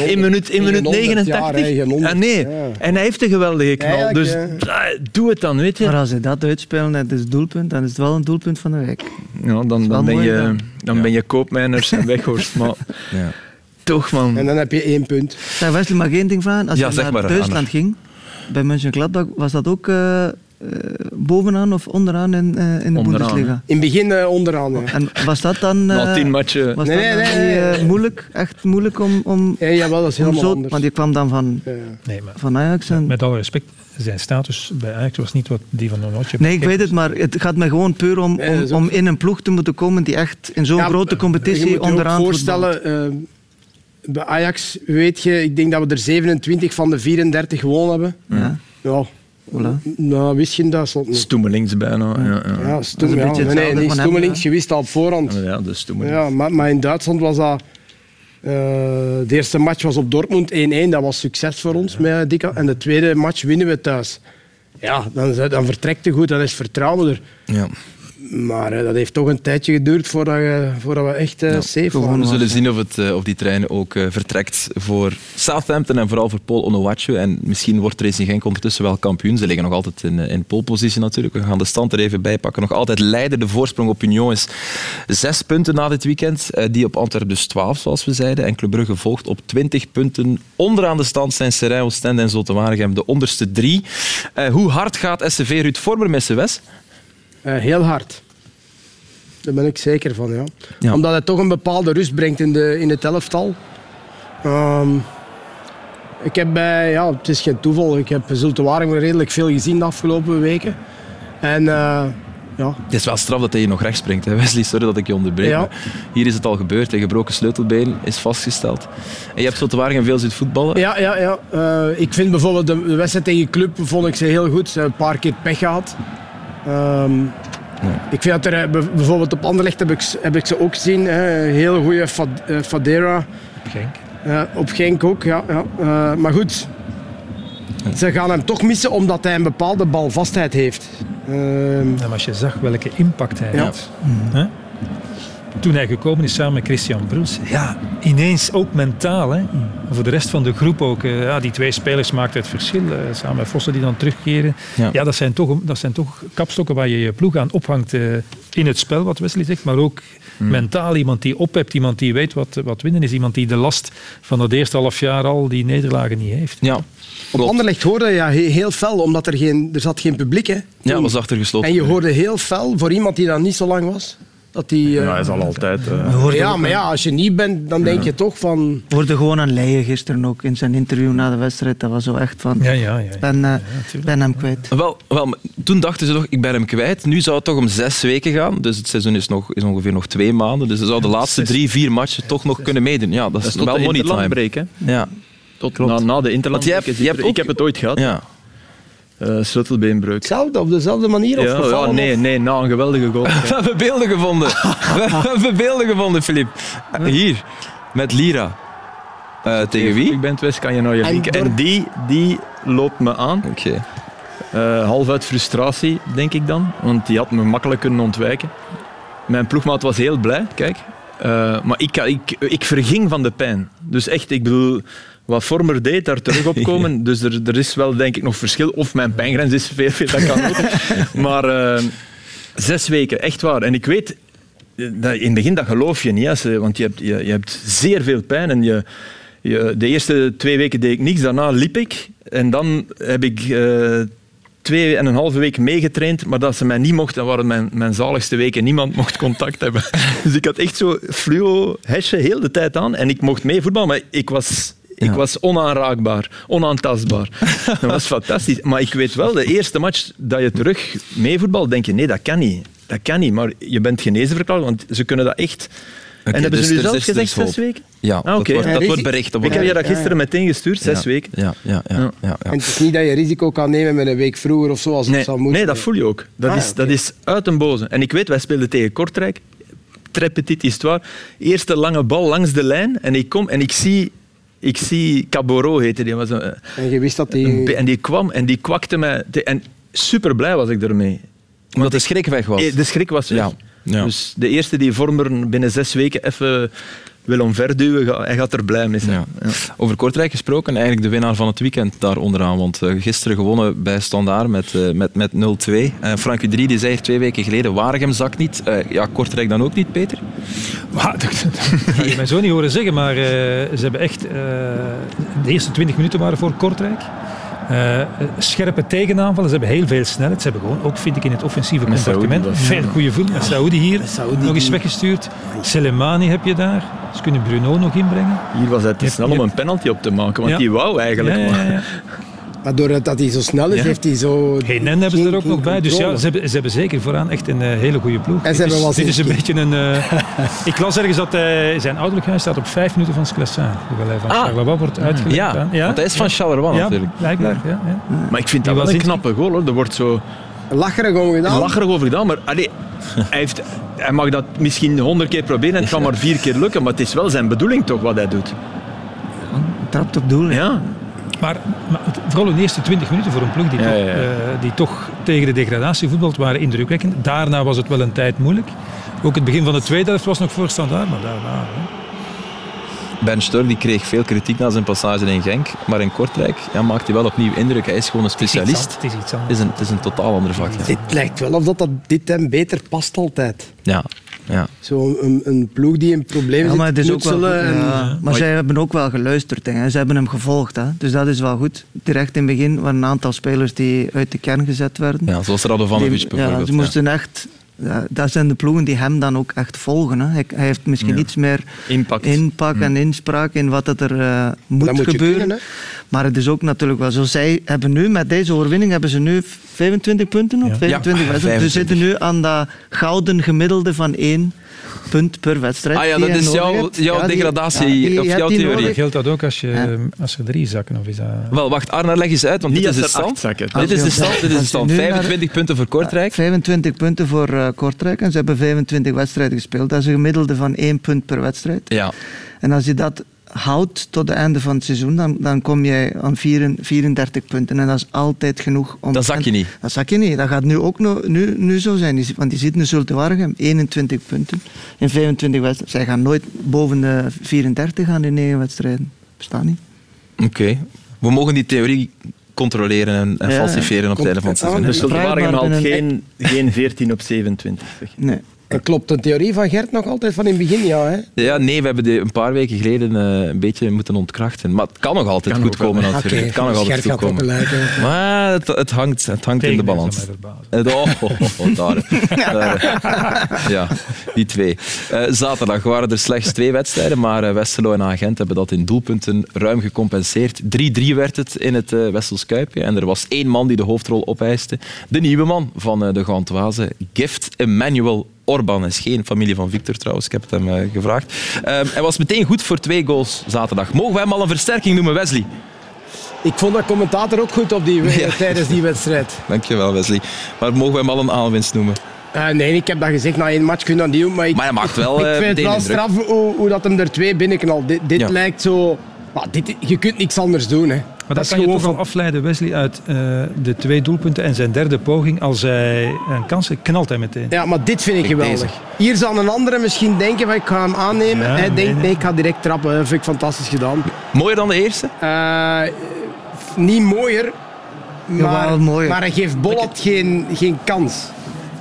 D: In minuut, in minuut 89? ah, nee, en hij heeft een geweldige knal. Dus ah, doe het dan, weet je.
G: Maar als hij dat uitspelen en het is doelpunt, dan is het wel een doelpunt van de week.
D: Ja, dan, dan, ben, je, dan ben je koopmijners en weghorst. Maar ja. Toch, man.
E: En dan heb je één punt.
G: Zeg, Wesley, mag één ding vragen? Als je naar Duitsland ging, bij Mönchengladbach, was dat ook... Uh, uh, bovenaan of onderaan in, uh, in de onderaan, Bundesliga?
E: In het begin uh, onderaan. Ja.
G: En was dat dan,
D: Na tien matchen.
G: Was nee, dat nee, nee, moeilijk? Echt moeilijk om, om,
E: ja, jawel, dat is helemaal zo, anders.
G: Want die kwam dan van, ja. nee, maar, van Ajax. En...
F: Met alle respect, zijn status bij Ajax was niet wat die van Onotje.
G: Nee, ik weet het, maar het gaat me gewoon puur om, om, om in een ploeg te moeten komen die echt in zo'n grote competitie je onderaan
E: je voorstellen, bij Ajax weet je, ik denk dat we er 27 van de 34 gewonnen hebben. Ja. ja Voilà. Nou, wist je dat?
D: Stoemelings bijna. Ja, ja.
E: ja, stoem, ja. Nee, nee, stoemelings, je wist dat op voorhand.
D: Ja, de stoemelings.
E: Ja, maar, maar in Duitsland was dat... Uh, de eerste match was op Dortmund 1-1, dat was succes voor ons. Met Dika. En de tweede match winnen we thuis. Ja, dan, dan vertrekt het goed, dan is vertrouwen er. Ja. Maar uh, dat heeft toch een tijdje geduurd voordat, je, voordat we echt uh, safe waren.
B: We zullen zien of, het, uh, of die trein ook vertrekt voor Southampton en vooral voor Paul Onuachu. En misschien wordt Racing Genk ondertussen wel kampioen. Ze liggen nog altijd in, in polepositie natuurlijk. We gaan de stand er even bij pakken. Nog altijd leider. De voorsprong op Union is zes punten na dit weekend. die op Antwerpen dus 12, zoals we zeiden. En Club Brugge volgt op 20 punten. Onderaan de stand zijn Serijn, Oostende en Zotewaregem de onderste drie. hoe hard gaat SCV Ruud Vormer met Wes?
E: Uh, heel hard. Daar ben ik zeker van, ja. ja. Omdat het toch een bepaalde rust brengt in, de, in het elftal. Um, Ik heb bij, ja, het is geen toeval, ik heb Zulte Waregem redelijk veel gezien de afgelopen weken. En uh, ja.
B: Het is wel straf dat hij hier nog recht springt. Hè? Wesley, sorry dat ik je onderbreek. Ja. Hier is het al gebeurd. Een gebroken sleutelbeen is vastgesteld. En je hebt Zulte Waregem veel zitten voetballen.
E: Ja, ja, ja. Uh, ik vind bijvoorbeeld de, de wedstrijd tegen Club vond ik ze heel goed. Ze hebben een paar keer pech gehad. Um, Ik vind dat er bijvoorbeeld op Anderlecht heb ik, heb ik ze ook gezien. Hè. Heel goede Fadera.
F: Genk.
E: Uh, op Genk ook, ja. ja. Uh, maar goed, ze gaan hem toch missen omdat hij een bepaalde balvastheid heeft.
F: Uh, ja, maar als je zag welke impact hij ja. had. Mm toen hij gekomen is samen met Christian Bruls, ja, ineens ook mentaal. Hè. Voor de rest van de groep ook. Uh, ja, die twee spelers maakten het verschil. Uh, samen met Vossen die dan terugkeren. Ja, ja dat, zijn toch, dat zijn toch kapstokken waar je je ploeg aan ophangt uh, in het spel, wat Wesley zegt. Maar ook hmm. mentaal iemand die ophebt, iemand die weet wat, wat winnen is. Iemand die de last van het eerste half jaar al die nederlagen niet heeft.
B: Ja.
E: Op Anderlecht hoorde je ja, heel fel, omdat er, geen, er zat geen publiek hè.
B: Ja, was achtergesloten.
E: En je hoorde heel fel, voor iemand die dat niet zo lang was, dat die,
D: ja, hij is al altijd. Uh...
E: Ja, maar ja, als je niet bent, dan denk je toch van.
G: We hoorden gewoon aan Leijen gisteren ook in zijn interview na de wedstrijd. Dat was zo echt van.
F: Ja, ja, ja.
G: Ik ben, uh, ben hem kwijt.
B: Wel, wel, toen dachten ze toch, ik ben hem kwijt. Nu zou het toch om zes weken gaan. Dus het seizoen is, nog, is ongeveer nog twee maanden. Dus ze zou de laatste drie, vier matchen toch nog kunnen meedoen. Ja, dat is, dat is wel money time.
D: Break, Ja. Tot na, na de interland.
B: Je hebt, je hebt ook...
D: Ik heb het ooit gehad. Ja. Uh, sleutelbeenbreuk.
E: Hetzelfde, op dezelfde manier?
D: Ja, of ja, nee, nee, na een geweldige goal.
B: We hebben beelden gevonden. We hebben beelden gevonden, Filip. Hier, met Lira. Uh, tegen wie?
D: Ik ben het West, kan je nou je linken. En, die, die loopt me aan.
B: Oké. Okay.
D: Uh, half uit frustratie, denk ik dan. Want die had me makkelijk kunnen ontwijken. Mijn ploegmaat was heel blij, kijk. Uh, maar ik, ik, ik verging van de pijn. Dus echt, ik bedoel, wat Vormer deed, daar terug op komen. Ja. Dus er, er is wel denk ik nog verschil. Of mijn pijngrens is veel, veel dat kan ook. maar uh, zes weken, echt waar. En ik weet, dat in het begin dat geloof je niet, want je hebt, je, je hebt zeer veel pijn. En je, je, de eerste twee weken deed ik niks, daarna liep ik. En dan heb ik uh, twee en een halve week meegetraind, maar dat ze mij niet mochten, waren mijn, mijn zaligste weken. Niemand mocht contact hebben. Dus ik had echt zo fluo hesje heel de tijd aan en ik mocht mee voetballen, maar ik was ik was onaanraakbaar, onaantastbaar. dat was fantastisch. Maar ik weet wel, de eerste match dat je terug meevoetbalt, denk je, nee, dat kan niet. Dat kan niet, maar je bent genezen verklaard, want ze kunnen dat echt... Okay, en hebben dus ze nu zelf gezegd zes weken?
B: Ja, ah, okay. dat, wordt, dat wordt bericht.
D: Ik heb je dat gisteren meteen gestuurd, zes
B: ja.
D: weken.
B: Ja, ja, ja, ja. ja,
E: En het is niet dat je risico kan nemen met een week vroeger of zo, als het zou moeten.
D: Nee, dat voel je ook. Dat, ah, is, okay. dat is uit een boze. En ik weet, wij speelden tegen Kortrijk. Très petit histoire. Eerste lange bal langs de lijn. En ik kom en ik zie ik zie Caboro heette die. Was een,
E: en je wist dat die...
D: En die kwam en die kwakte mij. En super blij was ik ermee.
B: Omdat de schrik weg was.
D: De schrik was weg. Ja. Ja. Dus de eerste die Vormer binnen zes weken even wil omverduwen, hij gaat er blij mee zijn. Ja. Ja.
B: Over Kortrijk gesproken, eigenlijk de winnaar van het weekend daar onderaan. Want uh, gisteren gewonnen bij Standaard met, uh, met, met 0-2. Uh, Frankie 3 die zei twee weken geleden, Waregem zakt niet. Uh, ja, Kortrijk dan ook niet, Peter?
F: Maar, dat, ga je mij zo niet horen zeggen, maar ze hebben echt... de eerste 20 minuten waren voor Kortrijk. Uh, scherpe tegenaanvallen. Ze hebben heel veel snelheid. Ze hebben gewoon, ook vind ik in het offensieve compartiment, veel goede voet. Met Saoudi hier, nog eens weggestuurd. Selemani heb je daar. Ze kunnen Bruno nog inbrengen.
D: Hier was het te snel om een penalty op te maken, want ja. die wou eigenlijk.
E: Ja, ja, maar doordat hij zo snel is, heeft hij zo...
F: Henen hebben ze er ook nog bij. Dus ja, ze hebben, ze hebben zeker vooraan echt een uh, hele goede ploeg.
E: En ze hebben
F: wel dit is een beetje een... Uh, ik las ergens dat uh, zijn ouderlijk huis staat op vijf minuten van Sclessin. Hoewel hij van ah. Charleroi wordt uitgelegd.
B: Ja, ja, want hij is van Charleroi
F: ja,
B: natuurlijk.
F: Blijkbaar, ja. ja.
D: Maar ik vind dat wel een knappe goal. Hoor. Er wordt zo...
E: Lacherig over gedaan.
D: Lacherig over gedaan, maar allee, hij, heeft, hij mag dat misschien honderd keer proberen en het kan maar vier keer lukken, maar het is wel zijn bedoeling toch wat hij doet.
G: Trapt op doel.
D: Ja.
F: Maar, maar, vooral de eerste 20 minuten voor een ploeg die, ja, toch, ja, ja. Uh, die toch tegen de degradatie voetbalt waren indrukwekkend. Daarna was het wel een tijd moeilijk. Ook het begin van de tweede helft was nog voor standaard, maar daarna... Hè.
B: Ben Stur die kreeg veel kritiek na zijn passage in Genk, maar in Kortrijk ja, maakt hij wel opnieuw indruk. Hij is gewoon een specialist.
F: Het is iets anders.
B: Het is een, het is een totaal ander vak. Ja.
E: Het lijkt wel of dat, dat dit hem beter past altijd.
B: Ja, ja.
E: Zo een, een, ploeg die een probleem ja,
G: maar
E: het is ook
G: wel,
E: en...
G: ja, Maar zij hebben ook wel geluisterd. Hè. Ze hebben hem gevolgd. Hè. Dus dat is wel goed. Direct in het begin waren een aantal spelers die uit de kern gezet werden.
B: Ja, zoals Radovanovic bijvoorbeeld.
G: Ja, ze moesten echt dat zijn de ploegen die hem dan ook echt volgen. Hè. Hij, hij, heeft misschien iets meer
D: impact,
G: inpak en inspraak in wat er uh, moet, moet gebeuren. maar het is ook natuurlijk wel zo. Zij hebben nu, met deze overwinning, hebben ze nu 25 punten op. Ja. 25 ja, wedstrijden. Ze zitten nu aan dat gouden gemiddelde van 1 punt per wedstrijd.
B: Ah ja, dat is jouw, jouw ja, degradatie, die, of jouw theorie.
F: Geldt dat ook als, je, als er drie zakken? Of is dat...
B: Wel, wacht, Arna, leg eens uit, want dit is de stand. Dit is de stand, dit is de stand. 25 punten voor Kortrijk.
G: 25 punten voor uh, Kortrijk en ze hebben 25 wedstrijden gespeeld. Dat is een gemiddelde van 1 punt per wedstrijd.
B: Ja.
G: En als je dat houdt tot het einde van het seizoen, dan, dan kom je aan 34 punten. En dat is altijd genoeg. Om
B: dat zak je niet.
G: Dat zak je niet. Dat gaat nu ook no, nu, nu zo zijn. Want die zit nu Zulte Waregem, 21 punten in 25 wedstrijden. Zij gaan nooit boven de 34 gaan in 9 wedstrijden. Bestaat niet.
B: Oké. We mogen die theorie controleren en, en ja, falsifiëren op het einde van het seizoen.
D: Dus Zulte haalt geen, geen 14 op 27.
G: Nee.
E: En klopt de theorie van Gert nog altijd van in het begin? Ja, hè?
B: ja nee, we hebben die een paar weken geleden uh, een beetje moeten ontkrachten. Maar het kan nog altijd kan goed komen. Natuurlijk. Okay, het kan nog altijd goed komen. Maar het, het, hangt, het hangt in de balans. Oh, oh, oh, oh, daar. daar. Ja, die twee. Uh, zaterdag waren er slechts twee wedstrijden, maar uh, Westerlo en Agent hebben dat in doelpunten ruim gecompenseerd. 3-3 werd het in het uh, Wessels Kuipje. En er was één man die de hoofdrol opeiste. De nieuwe man van de Gantoise, Gift Emmanuel Orban is geen familie van Victor trouwens, ik heb het hem uh, gevraagd. Uh, hij was meteen goed voor twee goals zaterdag. Mogen we hem al een versterking noemen, Wesley?
E: Ik vond dat commentator ook goed op die, ja. tijdens die wedstrijd.
B: Dankjewel, Wesley. Maar mogen we hem al een aanwinst noemen?
E: Uh, nee, ik heb dat gezegd na één match kun je dat niet doen. Maar, ik,
B: maar hij maakt wel
E: Ik vind het wel straf hoe, hoe, dat hem er twee binnenknalt. Dit, dit lijkt zo... dit, je kunt niks anders doen. Hè.
F: Maar dat, kan je toch wel afleiden, Wesley, uit uh, de twee doelpunten en zijn derde poging. Als hij een kans knalt hij meteen.
E: Ja, maar dit vind ik geweldig. Deze. Hier zal een andere misschien denken van ik ga hem aannemen. Ja, hij nee, denkt nee. ik ga direct trappen. Dat vind ik fantastisch gedaan.
B: Mooier dan de eerste?
E: Uh, niet mooier, maar,
G: ja,
E: maar hij geeft Bollat geen, geen kans.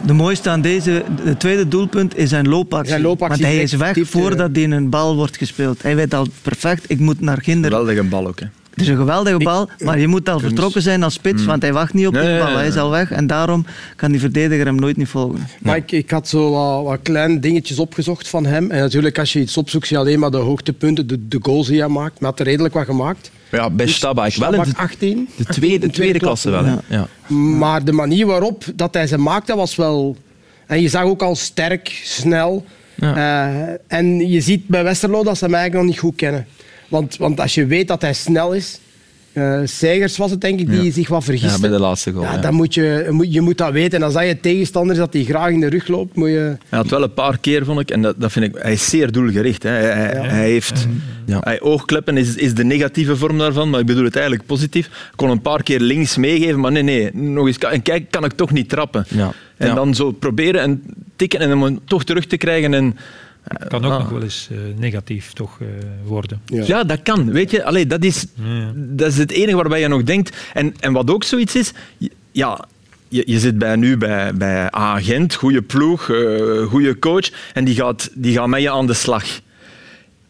G: De mooiste aan deze, de tweede doelpunt is zijn loopactie.
E: Zijn loopactie
G: Want hij is weg voordat hij een bal wordt gespeeld. Hij weet al perfect, ik moet naar kinderen.
D: Geweldige bal ook, hè.
G: Het is een geweldige bal, maar je moet al vertrokken zijn als spits, mm. want hij wacht niet op die bal. Hij is al weg en daarom kan die verdediger hem nooit niet volgen.
E: Maar ik, ik, had zo wat, wat, kleine dingetjes opgezocht van hem. En natuurlijk, als je iets opzoekt, zie je alleen maar de hoogtepunten, de, de goals die hij maakt. Maar hij had er redelijk wat gemaakt.
B: Ja, bij dus Stabak wel
E: in de, 18.
B: De tweede, de tweede klasse wel. Ja. ja.
E: Maar de manier waarop dat hij ze maakte was wel... En je zag ook al sterk, snel. Ja. Uh, en je ziet bij Westerlo dat ze hem eigenlijk nog niet goed kennen. Want, want als je weet dat hij snel is, uh, Segers was het denk ik, die ja. zich wat vergist.
B: Ja, bij de laatste goal.
E: Ja, ja. Dan moet je, moet, je moet dat weten. En als dat je tegenstander is dat hij graag in de rug loopt, moet je...
D: Hij had wel een paar keer, vond ik, en dat, dat vind ik... Hij is zeer doelgericht. Hè. Hij, hij heeft... Ja. Hij, oogkleppen is, is de negatieve vorm daarvan, maar ik bedoel het eigenlijk positief. Ik kon een paar keer links meegeven, maar nee, nee. Nog eens, en kijk, kan ik toch niet trappen. En dan zo proberen en tikken en hem toch terug te krijgen en...
F: Het kan ook ah. nog wel eens uh, negatief toch, uh, worden.
D: Ja. ja. dat kan. Weet je, Allee, dat, is, ja. dat is het enige waarbij je nog denkt. En, en wat ook zoiets is, ja, je, je zit bij, nu bij, bij agent, goede ploeg, uh, goede coach, en die gaat, die gaat met je aan de slag.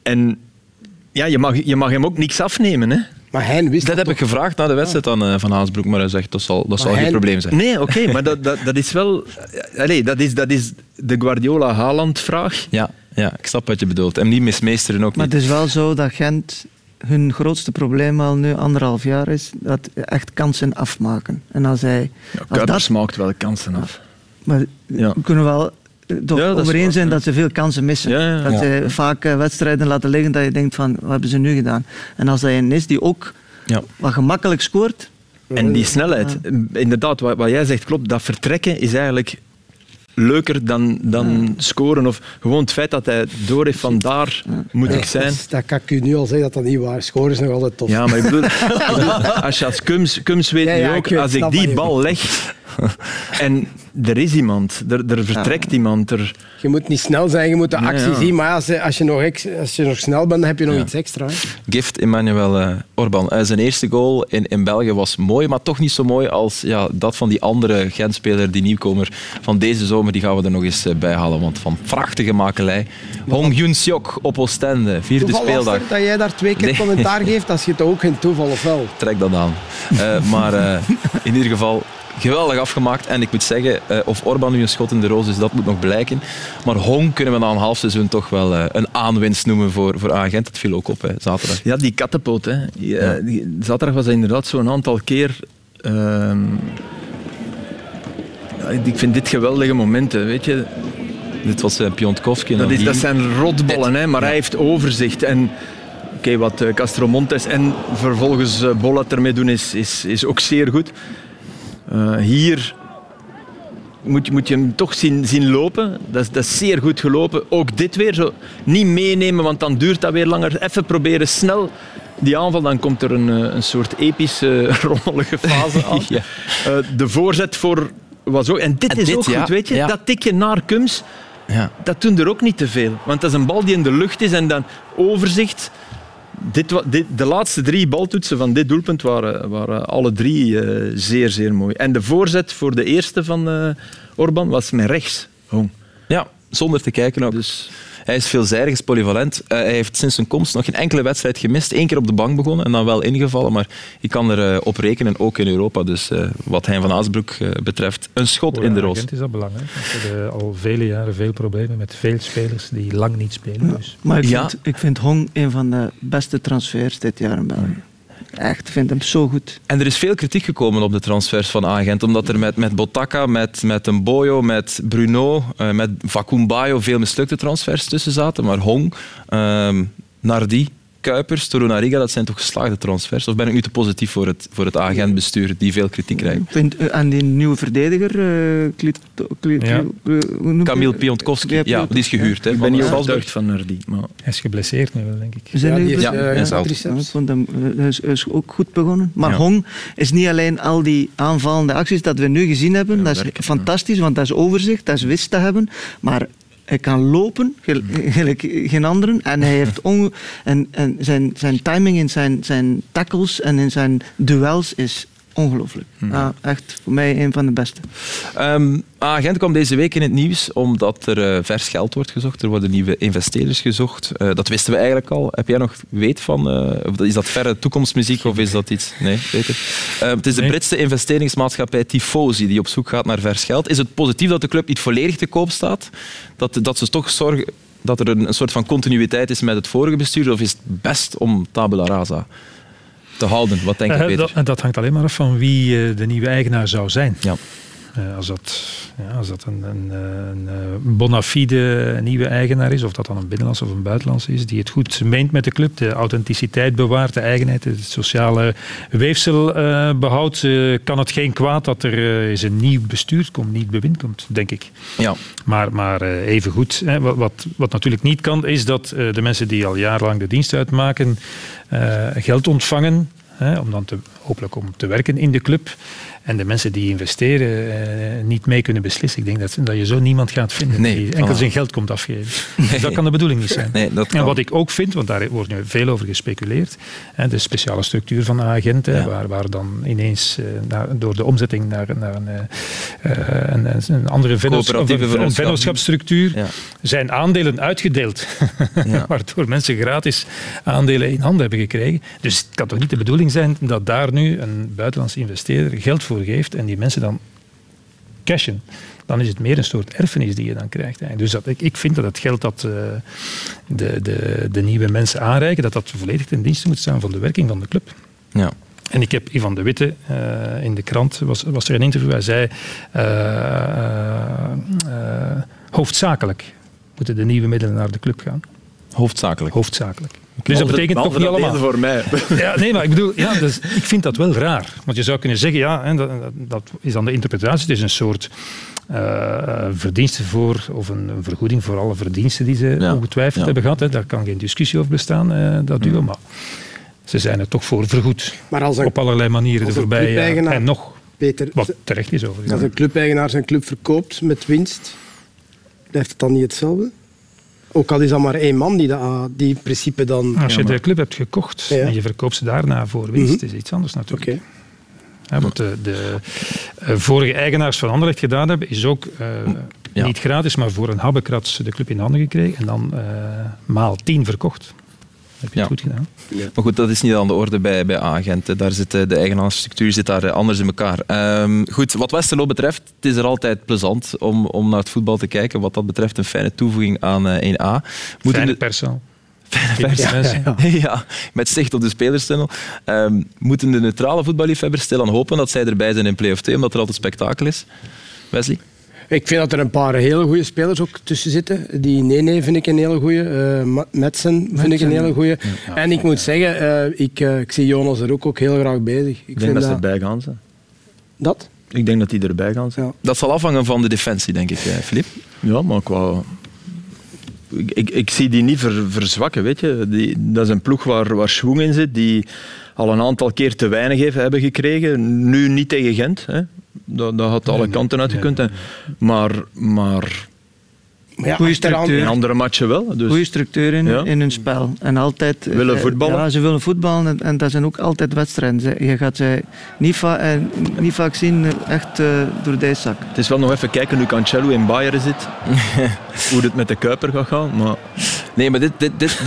D: En ja, je mag, je mag hem ook niks afnemen. Hè?
E: Maar hij wist
B: dat, heb ik gevraagd na de wedstrijd aan Van Haasbroek, maar hij zegt dat zal, dat zal geen probleem zijn.
D: Nee, oké, okay, maar dat, dat, dat is wel... Allez, dat, is, dat is de Guardiola-Haaland-vraag.
B: Ja. Ja, ik snap wat je bedoelt. En niet mismeesteren ook
G: maar
B: niet.
G: Maar het is wel zo dat Gent hun grootste probleem al nu anderhalf jaar is dat echt kansen afmaken. En als hij...
D: Ja, als dat, maakt wel kansen af.
G: Maar ja. we kunnen wel toch ja, over eens zijn dat ze veel kansen missen. Ja, dat ze vaak eh, wedstrijden laten liggen dat je denkt van, wat hebben ze nu gedaan? En als hij een is die ook wat gemakkelijk scoort...
D: En die snelheid, inderdaad, wat, wat jij zegt klopt, dat vertrekken is eigenlijk leuker dan, dan scoren. Of gewoon het feit dat hij door heeft van daar moet ik zijn.
E: Dat, kan ik u nu al zeggen dat dat niet waar is. Scoren is nog altijd tof.
D: Ja, maar ik bedoel, als je als Kums, Kums weet nu ook, als ik die bal leg en er is iemand, er, er vertrekt iemand. Er...
E: Je moet niet snel zijn, je moet de actie zien. Maar als je, als, je nog als je nog snel bent, dan heb je nog iets extra. Hè?
B: Gift Emmanuel uh, Orban. Uh, zijn eerste goal in, in België was mooi, maar toch niet zo mooi als ja, dat van die andere Gentspeler, die nieuwkomer van deze zomer. Die gaan we er nog eens bij halen, want van prachtige makelij. Hong Yun Seok op Oostende, vierde
E: toeval
B: speeldag.
E: dat jij daar twee keer nee. commentaar geeft, als je het ook geen toeval of wel?
B: Trek dat aan. maar in ieder geval geweldig afgemaakt. En ik moet zeggen, uh, of Orban nu een schot in de roos is, dat moet nog blijken. Maar Hong kunnen we na een half seizoen toch wel uh, een aanwinst noemen voor, voor Agent. Het viel ook op, hè, zaterdag.
D: Ja, die kattenpoot. Hè. Die, ja. die, zaterdag was hij inderdaad zo'n aantal keer... Ehm, ik vind dit geweldige momenten, weet je.
B: Dit was uh, Piontkovski.
D: Dat, is, dat zijn rotballen, hè, maar hij heeft overzicht. En oké, wat Castro Montes en vervolgens Bollat ermee doen is, is, is ook zeer goed. Hier moet je, moet je hem toch zien, zien lopen. Dat is, dat is zeer goed gelopen. Ook dit weer zo. Niet meenemen, want dan duurt dat weer langer. Even proberen snel die aanval, dan komt er een, een soort epische, rommelige fase aan. ja. de voorzet voor was ook... En dit is ook goed, weet je. Dat tikje naar Kums, ja. dat doen er ook niet te veel. Want dat is een bal die in de lucht is en dan overzicht... Dit, dit, de laatste drie baltoetsen van dit doelpunt waren, waren alle drie uh, zeer, zeer mooi. En de voorzet voor de eerste van uh, Orban was met rechts.
B: Ja, zonder te kijken ook. Dus... Hij is veelzijdig, is polyvalent. Uh, hij heeft sinds zijn komst nog geen enkele wedstrijd gemist. Eén keer op de bank begonnen en dan wel ingevallen. Maar je kan erop uh, op rekenen, ook in Europa. Dus uh, wat Hein van Aasbroek betreft, een schot
F: Voor
B: in de roos.
F: is dat belangrijk. We hebben al vele jaren veel problemen met veel spelers die lang niet spelen.
G: Ja,
F: dus.
G: Maar ik, ja. vind, ik vind Hong een van de beste transfers dit jaar in België. Echt, vind hem zo goed.
B: En er is veel kritiek gekomen op de transfers van Agent, omdat er met, met Botaka, met, met Mboyo, met Bruno, uh, met Vakumbayo veel mislukte transfers tussen zaten. Maar Hong, uh, Nardi, Kuipers, Torunariga, dat zijn toch geslaagde transfers? Of ben ik nu te positief voor het, voor het agentbestuur, die veel kritiek krijgt?
G: Vind, uh, en die nieuwe verdediger, uh, Klit, Klit,
B: ja. uh, Camille Piontkowski, ja, die is gehuurd. Ja. Hè,
D: ik ben niet overtuigd van Nardi. Maar...
F: Hij is geblesseerd nu wel, denk ik.
G: Zijn
E: ja, die is,
B: ja, hij is
G: ook goed begonnen. Maar ja. Hong is niet alleen al die aanvallende acties dat we nu gezien hebben, dat is werken, fantastisch, want dat is overzicht, dat is wist te hebben, maar hij kan lopen, gelijk geen anderen. En hij heeft en, en zijn, zijn timing in zijn, zijn tackles en in zijn duels is ongelooflijk. Hmm. Ah, echt voor mij een van de beste.
B: Um, Agent kwam deze week in het nieuws omdat er uh, vers geld wordt gezocht. Er worden nieuwe investeerders gezocht. Uh, dat wisten we eigenlijk al. Heb jij nog weet van? Uh, is dat verre toekomstmuziek of is dat iets? Nee, Peter. het is de nee. Britse investeringsmaatschappij Tifosi die op zoek gaat naar vers geld. Is het positief dat de club niet volledig te koop staat? Dat, dat ze toch zorgen dat er een, een soort van continuïteit is met het vorige bestuur? Of is het best om tabula rasa? Te houden? Wat denk je,
F: uh,
B: Peter?
F: Dat, dat, hangt alleen maar af van wie uh, de nieuwe eigenaar zou zijn.
B: Ja.
F: Uh, als dat, ja, als dat een, een, een, bona fide nieuwe eigenaar is, of dat dan een binnenlandse of een buitenlandse is, die het goed meent met de club, de authenticiteit bewaart, de eigenheid, het sociale weefsel behoudt, kan het geen kwaad dat er eens een nieuw bestuur komt, niet bewind komt, denk ik.
B: Ja.
F: Maar, maar even goed, hè, wat, wat, wat natuurlijk niet kan, is dat de mensen die al jarenlang de dienst uitmaken, geld ontvangen. Hè, om dan te, hopelijk om te werken in de club. En de mensen die investeren uh, niet mee kunnen beslissen. Ik denk dat, dat je zo niemand gaat vinden
B: nee,
F: die enkel zijn geld komt afgeven. Nee. Dat kan de bedoeling niet zijn.
B: Nee, dat
F: en wat ik ook vind, want daar wordt nu veel over gespeculeerd, hè, de speciale structuur van de agenten, ja. waar, waar dan ineens uh, naar, door de omzetting naar, naar een, uh, een, een, andere vennootschap, vennootschapsstructuur ja. zijn aandelen uitgedeeld. ja. Waardoor mensen gratis aandelen in handen hebben gekregen. Dus het kan toch niet de bedoeling zijn dat daar nu een buitenlandse investeerder geld voor geeft en die mensen dan cashen, dan is het meer een soort erfenis die je dan krijgt. Dus dat, ik, ik vind dat het geld dat uh, de, de, de nieuwe mensen aanreiken, dat dat volledig ten dienste moet staan van de werking van de club.
B: Ja.
F: En ik heb Ivan de Witte uh, in de krant, was, was er een interview, hij zei uh, hoofdzakelijk moeten de nieuwe middelen naar de club gaan.
B: Hoofdzakelijk?
F: Hoofdzakelijk. Dus dat betekent toch niet allemaal.
D: voor mij.
F: Ja, nee, maar ik bedoel, ja, dus, ik vind dat wel raar. Want je zou kunnen zeggen, ja, hè, dat, dat is dan de interpretatie. Het is een soort uh, verdiensten voor, of een, een, vergoeding voor alle verdiensten die ze ja. ongetwijfeld ja. hebben gehad. Hè. Daar kan geen discussie over bestaan, uh, dat duo. Maar ze zijn er toch voor vergoed.
E: Maar als een,
F: op allerlei manieren de voorbije jaren. En nog,
E: Peter,
F: wat terecht is over.
E: Als een clubeigenaar zijn club verkoopt met winst, blijft het dan niet hetzelfde? Ook al is dat maar één man die dat, die in principe dan...
F: Als je ja, maar... de club hebt gekocht ja. en je verkoopt ze daarna voor winst, mm -hmm. is iets anders natuurlijk.
E: Okay.
F: Ja, wat de, de uh, vorige eigenaars van Anderlecht gedaan hebben, is ook uh, ja. niet gratis, maar voor een habbekrats de club in handen gekregen en dan uh, maal tien verkocht. Heb je het goed gedaan.
B: Maar goed, dat is niet aan de orde bij, bij agenten. Daar zit de eigenaarsstructuur zit daar anders in elkaar. Um, goed, wat Westerlo betreft, het is er altijd plezant om, om naar het voetbal te kijken. Wat dat betreft een fijne toevoeging aan uh, 1A.
F: Moeten Fijne persoon.
B: Ja, ja, met zicht op de spelerstunnel. Um, moeten de neutrale voetballiefhebbers stilaan hopen dat zij erbij zijn in play-off 2, omdat er altijd spektakel is? Wesley?
E: Ik vind dat er een paar hele goede spelers ook tussen zitten. Die Nene vind ik een hele goede. Uh, Metsen vind ik een hele goede. en ik moet zeggen, uh, ik, uh, ik zie Jonas er ook, ook heel graag bezig.
D: Ik, ik denk dat ze erbij gaan zijn.
E: Dat?
D: Ik denk dat die erbij gaan zijn. Ja.
B: Dat zal afhangen van de defensie, denk ik, Filip.
D: Ja, maar qua ik, ik, ik, zie die niet ver, verzwakken. Weet je. Die, dat is een ploeg waar, waar schwung in zit, die al een aantal keer te weinig heeft, hebben gekregen. Nu niet tegen Gent. Hè. Dat, dat had alle kanten uitgekund. Nee, maar, maar
G: ja, goede structuur.
D: In andere matchen wel. Dus.
G: Goede structuur in, ja. in hun spel. En altijd,
D: willen eh, voetballen.
G: Ja, ze willen voetballen en, en dat zijn ook altijd wedstrijden. Je gaat ze niet, va eh, niet vaak zien eh, echt uh, door deze zak.
D: Het is wel nog even kijken nu Cancelo in Bayern zit. hoe het met de Kuiper gaat gaan. Maar...
B: Nee, maar dit, dit, dit,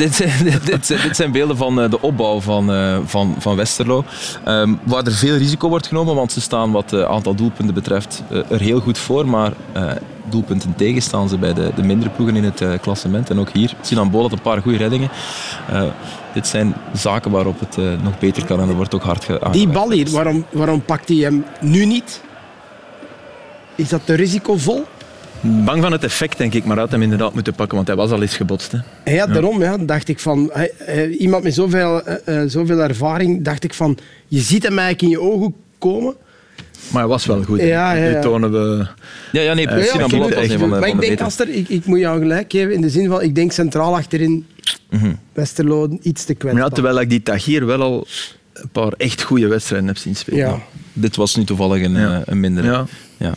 B: dit, zijn beelden van de opbouw van, van, van Westerlo. Um, waar er veel risico wordt genomen, want ze staan wat het aantal doelpunten betreft er heel goed voor. Maar doelpunten tegen staan ze bij de, de mindere ploegen in het klassement. En ook hier, Sinan Bol had een paar goede reddingen. Dit zijn zaken waarop het nog beter kan en er wordt ook hard gewerkt.
E: Die bal hier, waarom, waarom pakt hij hem nu niet? Is dat te risicovol?
D: Bang van het effect, denk ik, maar had hem inderdaad moeten pakken, want hij was al eens gebotst. Hè.
E: Ja, daarom ja, dacht ik van... iemand met zoveel, zoveel ervaring, dacht ik van... Je ziet hem eigenlijk in je ogen komen...
D: Maar hij was wel goed.
E: Ja, ja,
D: ja. tonen we...
B: Ja, ja nee, precies. Uh, ja,
E: van de, maar ik denk, Aster, ik, ik moet jou gelijk geven in de zin van, ik denk centraal achterin mm -hmm. Westerlo iets te kwetsbaar.
D: Ja, terwijl ik die Tagier wel al een paar echt goede wedstrijden heb zien spelen.
B: Ja. Dit was nu toevallig een, ja. een mindere. Ja. Ja.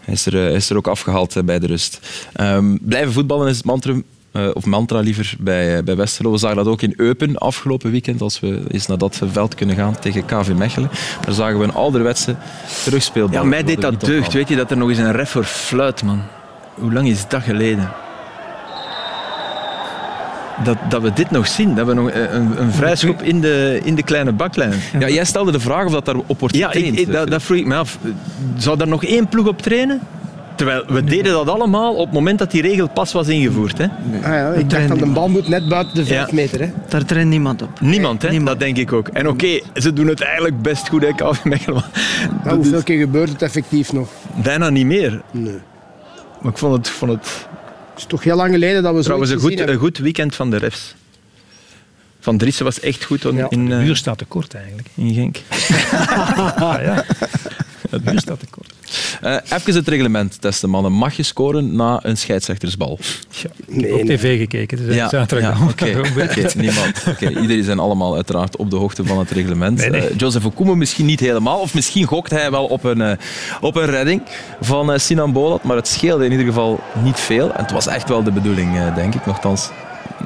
B: Hij, is er, hij is er ook afgehaald bij de rust. Um, blijven voetballen is het mantra uh, of mantra liever, bij, bij Westerlo. We zagen dat ook in Eupen afgelopen weekend, als we eens naar dat veld kunnen gaan tegen KV Mechelen. Daar zagen we een ouderwetse terugspeelbal.
D: Ja, mij deed dat deugd, weet je, dat er nog eens een ref voor fluit, man. Hoe lang is dat geleden? Dat, dat we dit nog zien, dat we nog een, een vrijschop in de, in de kleine baklijn.
B: Ja, jij stelde de vraag of dat daarop wordt getraind.
D: Ja, ik, dat, dat vroeg ik me af. Zou daar nog één ploeg op trainen? Terwijl we deden dat allemaal op het moment dat die regel pas was ingevoerd. Hè?
E: Ah ja, ik dacht dat de bal moet net buiten de 5 meter. Hè?
G: Daar traint niemand op.
D: Niemand, hè? Niemand. dat denk ik ook. En oké, okay, ze doen het eigenlijk best goed, hè, KV Mechelen.
E: Hoeveel keer gebeurt het effectief nog?
D: Bijna niet meer.
E: Nee.
D: Maar ik vond het... Vond het...
E: Het is toch heel lang geleden dat we zo
D: Trouwens, een goed, een goed weekend van de refs. Van Driessen was echt goed.
F: Ja.
D: In,
F: uh, de muur staat te kort eigenlijk.
D: In Genk.
F: ah, ja. Het muur staat te kort.
B: Uh, even het reglement testen, mannen. Mag je scoren na een scheidsrechtersbal?
F: Ja, ik heb op tv gekeken, dus ja,
B: ja, Oké, okay. okay, niemand. Okay, iedereen zijn allemaal uiteraard op de hoogte van het reglement. Nee, nee. Uh, Joseph Okumo misschien niet helemaal, of misschien gokt hij wel op een, uh, op een redding van uh, Sinan Bolat, maar het scheelde in ieder geval niet veel. En het was echt wel de bedoeling, denk ik, nogthans.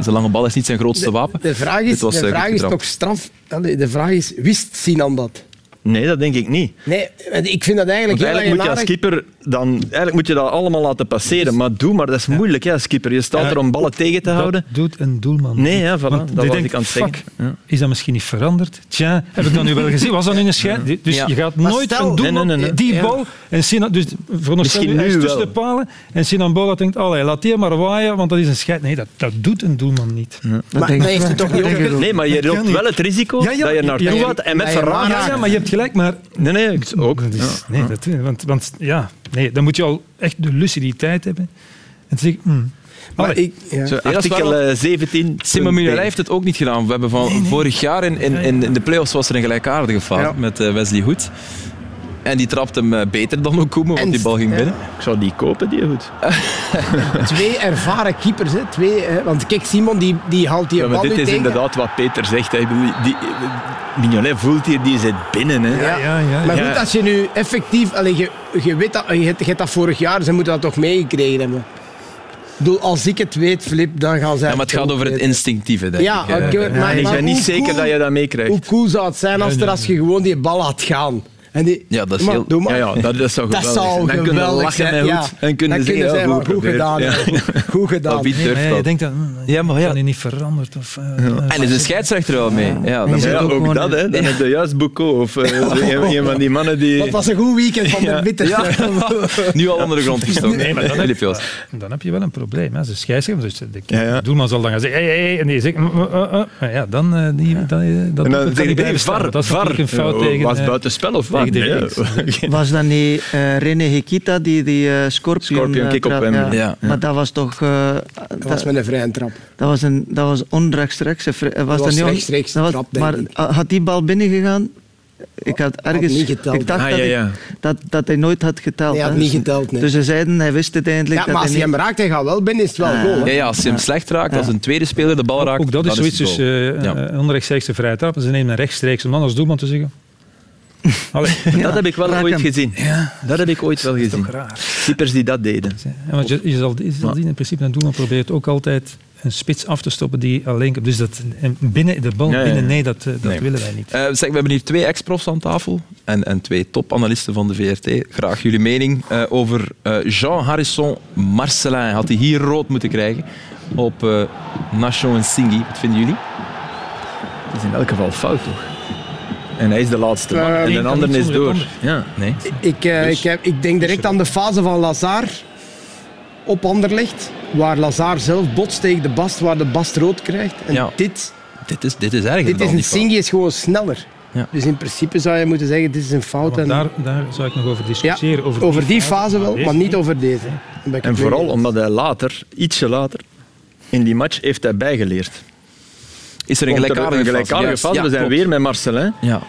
B: Zijn lange bal is niet zijn grootste wapen.
E: De, de vraag is, was, de vraag is toch straf. De vraag is, wist Sinan dat?
D: Nee, dat denk ik niet.
E: Nee, ik vind dat eigenlijk
D: Want eigenlijk moet je als keeper dan, eigenlijk moet je dat allemaal laten passeren. Maar doe maar, dat is moeilijk hè, als keeper. Je staat er om ballen tegen te houden.
F: Dat doet een doelman.
D: Nee, ja, voilà, dat was ik aan het zeggen.
F: Ja. Is dat misschien niet veranderd? Tja, heb ik dat nu wel gezien? Was dat in een scheid? Dus je gaat nooit stel, een doelman, nee, nee, nee, die bal... En Sinan, dus misschien nu tussen de palen en Sinan Bola denkt, allee, laat die maar waaien, want dat is een scheid. Nee, dat, dat doet een doelman niet.
E: Ja. Maar, maar heeft toch niet
D: Nee, maar je loopt wel het risico dat je naartoe gaat en met verraad.
F: Ja, maar je hebt gelijk, maar...
D: Nee, nee, ook.
F: Nee, dat, want, want ja, nee, dan moet je al echt de luciditeit hebben. En zeg mm.
D: Maar ik, ja. Zo, artikel 17.
B: Eh, Simon Muller heeft het ook niet gedaan. We hebben van vorig jaar in, in, in, de playoffs was er een gelijkaardige fout ja. met uh, Wesley Hoed. En die trapt hem uh, beter dan Okumo, want die bal ging binnen.
D: Ik zou die kopen, die goed.
E: Twee ervaren keepers, hè. Twee, hè. want kijk, Simon die, die haalt die
D: ja,
E: bal
D: Dit is
E: tegen.
D: inderdaad wat Peter zegt. Hè. Die, Mignolet voelt hier, die zit binnen. Hè.
E: Ja, ja, ja, maar goed, als je nu effectief... Allez, je, je weet dat, je, je hebt dat vorig jaar, ze moeten dat toch meegekregen hebben. Bedoel, als ik het weet, Flip, dan gaan zij.
B: Ja, maar het gaat over het instinctieve, denk
E: ja,
B: ik.
E: Okay, maar,
D: ik ben niet zeker
E: cool,
D: dat je dat meekrijgt.
E: Hoe cool zou het zijn als, er, als je gewoon die bal had gaan? En die,
B: Ja, dat is
E: maar,
B: heel-.
D: Ja, ja, dat, dat zou
E: Dat
D: geweldig
E: zou
D: zijn. Dan kunnen we lachen
E: zijn,
D: en
E: ja.
D: goed. En kunnen
E: Dan
D: zeggen,
E: kunnen
D: ja, goed
E: maar goed gedaan.
D: Ja.
E: Goed gedaan.
B: Wie
F: Nee,
B: durft
F: je
B: dat?
F: denkt dan, hm,
B: Ja, maar
F: is
B: ja.
F: dat niet veranderd? Of, eh,
B: En is de scheidsrechter wel mee? Ja, dan
G: je zit
D: Ja,
G: ook
D: ook dat, hè. Dan heb je juist Boucault of zo een, een van die mannen die...
E: Dat was een goed weekend van de witte.
B: nu al onder de grond gestoken.
F: Nee, maar dan heb,
B: Joos.
F: dan heb je wel een probleem. Hè. Als de scheidsrechter, dus de doelman zal dan gaan zeggen, hey, hey, hey, en die zegt, mm, mm, mm, ja, dan, dat kan
D: dan
F: niet
D: zeg je,
F: blijven
D: nee,
F: staan.
D: VAR,
F: Dat is een fout tegen...
D: Was het buitenspel of wat?
F: Tegen de
D: Nee,
F: reeks.
D: ja.
G: Was dat niet eh René Hekita die die eh, Scorpion...
D: Scorpion kick op hem.
G: Ja.
B: Ja.
G: Maar dat was toch... eh,
E: Dat
G: dat,
E: was met een vrije trap.
G: dat was een, dat was onrechtstreeks. vri- eh, Was
E: was
G: dat niet
E: rechtstreeks
G: dat was-
E: trap, denk
G: Maar
E: ik.
G: ah, had die bal binnengegaan? Ik had ergens...
E: niet geteld.
G: Ik dacht
D: Ah,
G: dat,
D: ja,
G: ik-
D: ja.
G: dat, dat hij nooit had geteld.
E: Nee, hij had
G: hè.
E: niet geteld, nee.
G: Dus ze zeiden, hij wist het eindelijk
E: Ja,
G: dat
E: maar als
G: hij niet...
E: hem raakt, hij gaat wel binnen, is het wel
G: Ah.
E: goal. hè.
B: Ja, ja, als hij hem slecht raakt, als een tweede speler de bal raakt,
F: Ook dat is zoiets,
B: het
F: dus eh
B: Ja.
F: een onrechtstreekse vrije trap. Ze nemen een rechtstreeks om dan als doelman te zeggen... Allee,
D: Dat heb ik wel ooit
G: hem.
D: gezien. Dat heb ik ooit wel gezien.
F: toch raar.
D: Keepers die dat deden.
F: Ja, want je, je zal, je zal zien, in principe, een doelman probeert ook altijd een spits af te stoppen die alleen... Dus dat, en binnen, de bal
D: Ja, ja, ja.
F: binnen, nee, dat, eh, dat
B: Nee.
F: willen wij niet.
B: Eh, zeg, we hebben hier twee ex-profs aan tafel en, en twee topanalisten van de VRT. Graag jullie mening eh, over eh, Jean Harrison Marcelin. Had hij hier rood moeten krijgen op eh Nation en Singhi. Wat vinden jullie?
D: Dat is in elk geval fout, toch? En hij is de laatste man.
E: Eh,
D: en de ander is door. Ja.
B: Nee?
E: Ik, eh, ik, heb, ik denk direct aan de fase van Lazar op Anderlecht, waar Lazar zelf botst tegen de Bast, waar de Bast rood krijgt. En
B: Ja.
E: dit,
B: Dit is, dit is eigenlijk
E: dit is een. Singi is gewoon sneller.
B: Ja.
E: Dus in principe zou je moeten zeggen, dit is een fout.
F: Want
E: En,
F: daar, daar zou ik nog over discussiëren. over,
E: over die fase wel,
F: Deze
E: maar niet over deze.
D: En vooral omdat hij later, ietsje later, in die match heeft hij bijgeleerd.
B: Is er een
D: er
B: gelijkaardige
D: een fase.
B: Ja,
D: We zijn
B: klopt.
D: weer met Marcelin.
B: Ja.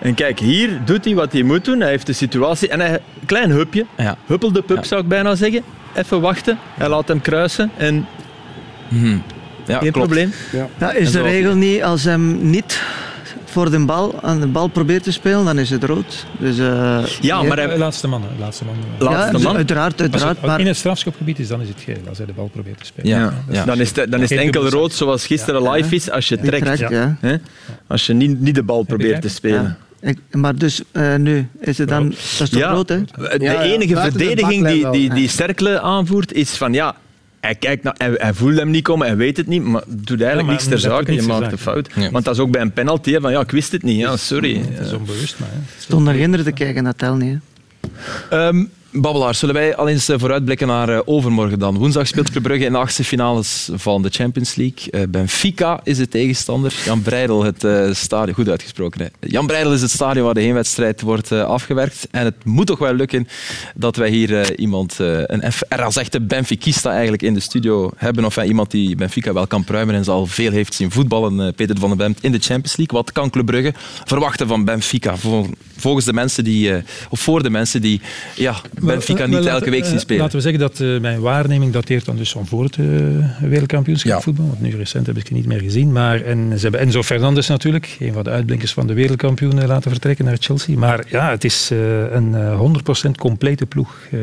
D: En kijk, hier doet hij wat hij moet doen. Hij heeft de situatie en hij klein hupje.
B: Ja.
D: Huppel de pup
B: Ja.
D: zou ik bijna zeggen. Even wachten. Hij laat hem kruisen en
B: Mhm. ja,
D: geen
B: klopt.
D: probleem.
G: Ja, is
B: En
G: de regel niet, als hem niet voor de bal, aan de bal probeert te spelen, dan is het rood. Dus, eh,
D: Ja, maar
F: Eh,
D: hij,
F: Laatste man. Laatste man.
D: laatste
G: ja, dus
D: man.
G: Uiteraard,
F: Als
G: uiteraard.
F: het
G: Maar
F: in het strafschopgebied is, dan is het geel. Als hij de bal probeert te spelen.
B: Ja.
D: Ja.
B: Ja.
D: Dan is het, dan is het enkel rood zoals gisteren live is als je trekt.
G: trekt, ja.
D: Hè? Als je niet, niet de bal probeert te spelen.
G: Ik- maar dus eh, nu is het dan... Dat is toch
D: Ja.
G: rood, hè?
D: De
E: Ja, ja,
D: enige verdediging die, die, die Cercle aanvoert is van ja, hij, kijkt naar, hij, hij voelt hem niet komen, hij weet het niet, maar doet eigenlijk
F: Ja, maar
D: niks ter zake. Je maakt een
F: zake.
D: fout.
B: Ja.
D: Want dat is ook bij een penalty, hè, van ja, ik wist het niet, ja, sorry.
F: Het is onbewust, maar... Hè.
G: Stond naar kinderen te kijken, dat telt niet. Hè?
B: Babbelaars, zullen wij al eens eh, vooruitblikken naar eh, overmorgen dan? Woensdag speelt Club Brugge in de achtste finales van de Champions League. Eh, Benfica is de tegenstander. Jan Breidel, het stadion... Goed uitgesproken, hè? Jan Breidel is het stadion waar de heenwedstrijd wordt afgewerkt. En het moet toch wel lukken dat wij hier iemand, een F- er als echte eigenlijk in de studio hebben. Of iemand die Benfica wel kan pruimen en ze al veel heeft zien voetballen. Peter van den Bemt in de Champions League. Wat kan Club Brugge verwachten van Benfica? Vol- Volgens de mensen die... eh, of voor de mensen die ja, Benfica
F: Wel,
B: niet elke week zien
F: eh,
B: spelen.
F: Laten we zeggen dat eh, mijn waarneming dateert dan dus van voor het eh, wereldkampioenschap
B: Ja.
F: voetbal. Want nu recent heb ik het niet meer gezien. Maar, en ze hebben Enzo Fernandes natuurlijk, een van de uitblinkers van de wereldkampioen, eh, laten vertrekken naar Chelsea. Maar ja, het is eh, een eh, 100% complete ploeg eh,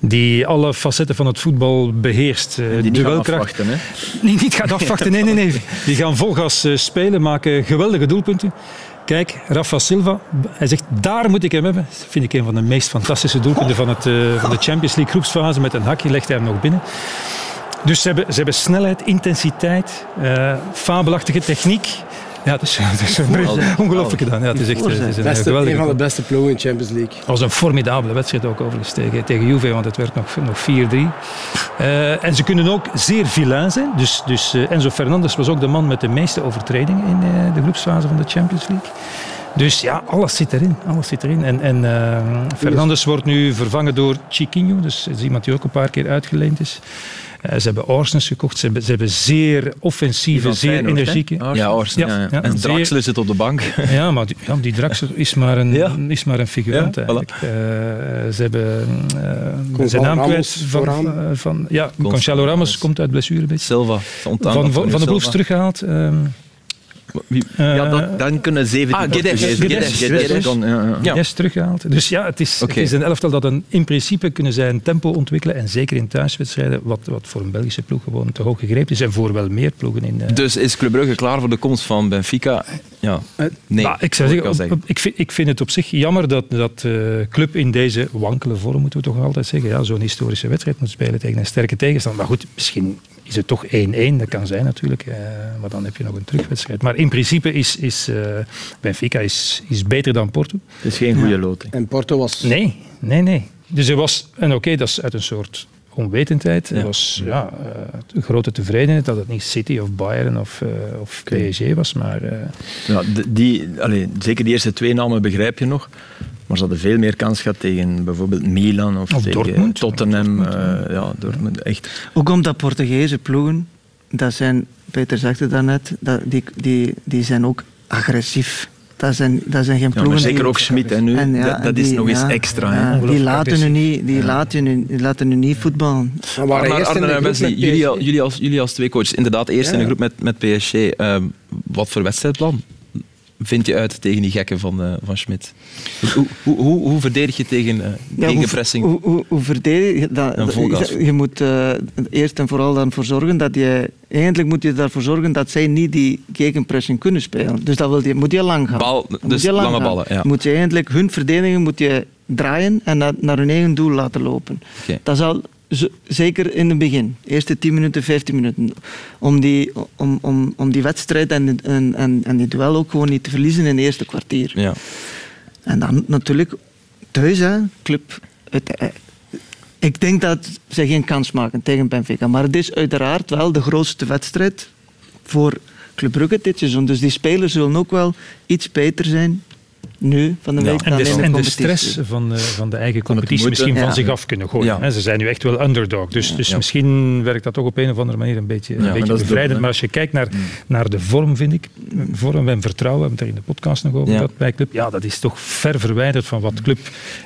F: die alle facetten van het voetbal beheerst. Eh,
D: Die niet gaan
F: duelkracht,
D: afwachten. Hè.
F: niet, niet gaat afwachten. Nee, nee, nee. Die gaan vol gas eh, spelen, maken geweldige doelpunten. Kijk, Rafa Silva, hij zegt daar moet ik hem hebben. Dat vind ik een van de meest fantastische doelpunten van, het, eh, van de Champions League groepsfase. Met een hakje legt hij hem nog binnen. Dus ze hebben, ze hebben snelheid, intensiteit, eh, fabelachtige techniek. Ja, het is, het is ongelooflijk gedaan. Ja, het is echt het is een
E: Beste,
F: geweldige
E: een van de beste ploegen in de Champions League.
F: Het was een formidabele wedstrijd ook overigens tegen, tegen Juve, want het werd nog, nog 4-3. Eh, en ze kunnen ook zeer vilain zijn. Dus, dus eh, Enzo Fernandes was ook de man met de meeste overtredingen in eh, de groepsfase van de Champions League. Dus ja, alles zit erin. Alles zit erin. En, en eh, Fernandes wordt nu vervangen door Chiquinho. Dus dat is iemand die ook een paar keer uitgeleend is. Eh, ze hebben Orsnes gekocht. Ze hebben, ze hebben zeer offensieve, zeer energieke...
D: Orsnes.
B: Ja, Orsen.
F: Ja, ja.
B: En
F: Zeer-
B: Draxler zit op de bank.
F: Ja, maar die, ja, die Draxler is maar een,
B: Ja.
F: is maar een figurant
B: Ja, voilà.
F: eigenlijk. Eh, ze hebben uh,
E: Gonzalo
F: zijn naam kwijt
E: Ramos
F: van, van, van- ja, Gonzalo Ramos komt uit blessure.
B: Silva.
F: Van, van de. Wolves teruggehaald. ehm, eh,
D: Ja, dat, dan kunnen 17
B: Ah, Guedes,
D: Portugezen-
B: Guedes,
D: Guedes
F: Guedes.
D: kan, ja, ja.
B: Ja.
F: Teruggehaald. Dus ja, het is, het is een elftal dat een, in principe kunnen zij een tempo ontwikkelen. En zeker in thuiswedstrijden, wat, wat voor een Belgische ploeg gewoon te hoog gegrepen is. En voor wel meer ploegen in. eh,
B: Dus is Club Brugge klaar voor de komst van Benfica? ja, nee.
F: Maar ik, zou zeggen, op, ik, vind, ik vind het op zich jammer dat, dat uh, club in deze wankele vorm, moeten we toch altijd zeggen, ja, zo'n historische wedstrijd moet spelen tegen een sterke tegenstander. Maar goed, misschien is het toch 1-1, dat kan zijn natuurlijk. Uh, maar dan heb je nog een terugwedstrijd. Maar in principe is, is uh, Benfica is, is beter dan Porto.
D: Het is geen goede loting.
E: En Porto was...
F: Nee, nee, nee. Dus er was, en oké, okay, dat is uit een soort onwetendheid. Ja. Er was ja, uh, grote tevredenheid dat het niet City of Bayern of, uh, of PSG was. Maar, uh...
D: ja, die, allez, zeker die eerste twee namen begrijp je nog. Maar ze hadden veel meer kans gehad tegen bijvoorbeeld Milan of,
F: of
D: tegen
F: Dortmund.
D: Tottenham. Dortmund, ja, Dortmund, echt.
G: Ook omdat Portugese ploegen, dat zijn, Peter zegt het daarnet, dat, die, die, die zijn ook agressief. Dat zijn, dat zijn geen ploegen.
D: Ja, zeker ook Schmid nu. En, ja, dat, dat die, is nog eens extra.
G: Ja, die laten u niet, die laten u, die laten u niet voetballen.
B: Maar, jullie, jullie, als, jullie als twee coaches, inderdaad eerst in de groep met, met PSG. Uh, wat voor wedstrijdplan vind je uit tegen die gekken van, uh, van Schmidt? Hoe, hoe, hoe, hoe, verdedig je tegen, uh, ja, tegen pressing?
G: Hoe, hoe, hoe verdedig je dat? Je, je moet uh, eerst en vooral ervoor zorgen dat je... Eigenlijk moet je ervoor zorgen dat zij niet die gegenpressing kunnen spelen. Dus dat wil je, moet je lang gaan.
B: Bal, dus lang lange gaan. ballen, ja.
G: Moet je eigenlijk hun verdediging moet je draaien en naar, naar hun eigen doel laten lopen.
B: Okay.
G: Dat zal zeker in het begin, eerste 10 minuten, 15 minuten, om die, om, om, om die wedstrijd en, en, en, en die duel ook gewoon niet te verliezen in het eerste kwartier.
B: Ja.
G: En dan natuurlijk thuis, hè, club. Het, ik denk dat ze geen kans maken tegen Benfica, maar het is uiteraard wel de grootste wedstrijd voor Club Brugge dit seizoen. Dus die spelers zullen ook wel iets beter zijn nu van de week.
F: Ja. En, de, de, en de stress van de, van de eigen competitie misschien van ja. zich af kunnen gooien. Ja. Ze zijn nu echt wel underdog. Dus, dus misschien werkt dat toch op een of andere manier een beetje, een beetje bevrijdend. Maar als je kijkt naar, naar de vorm, vind ik, vorm en vertrouwen, we hebben het er in de podcast nog over gehad bij Club, ja, dat is toch ver verwijderd van wat Club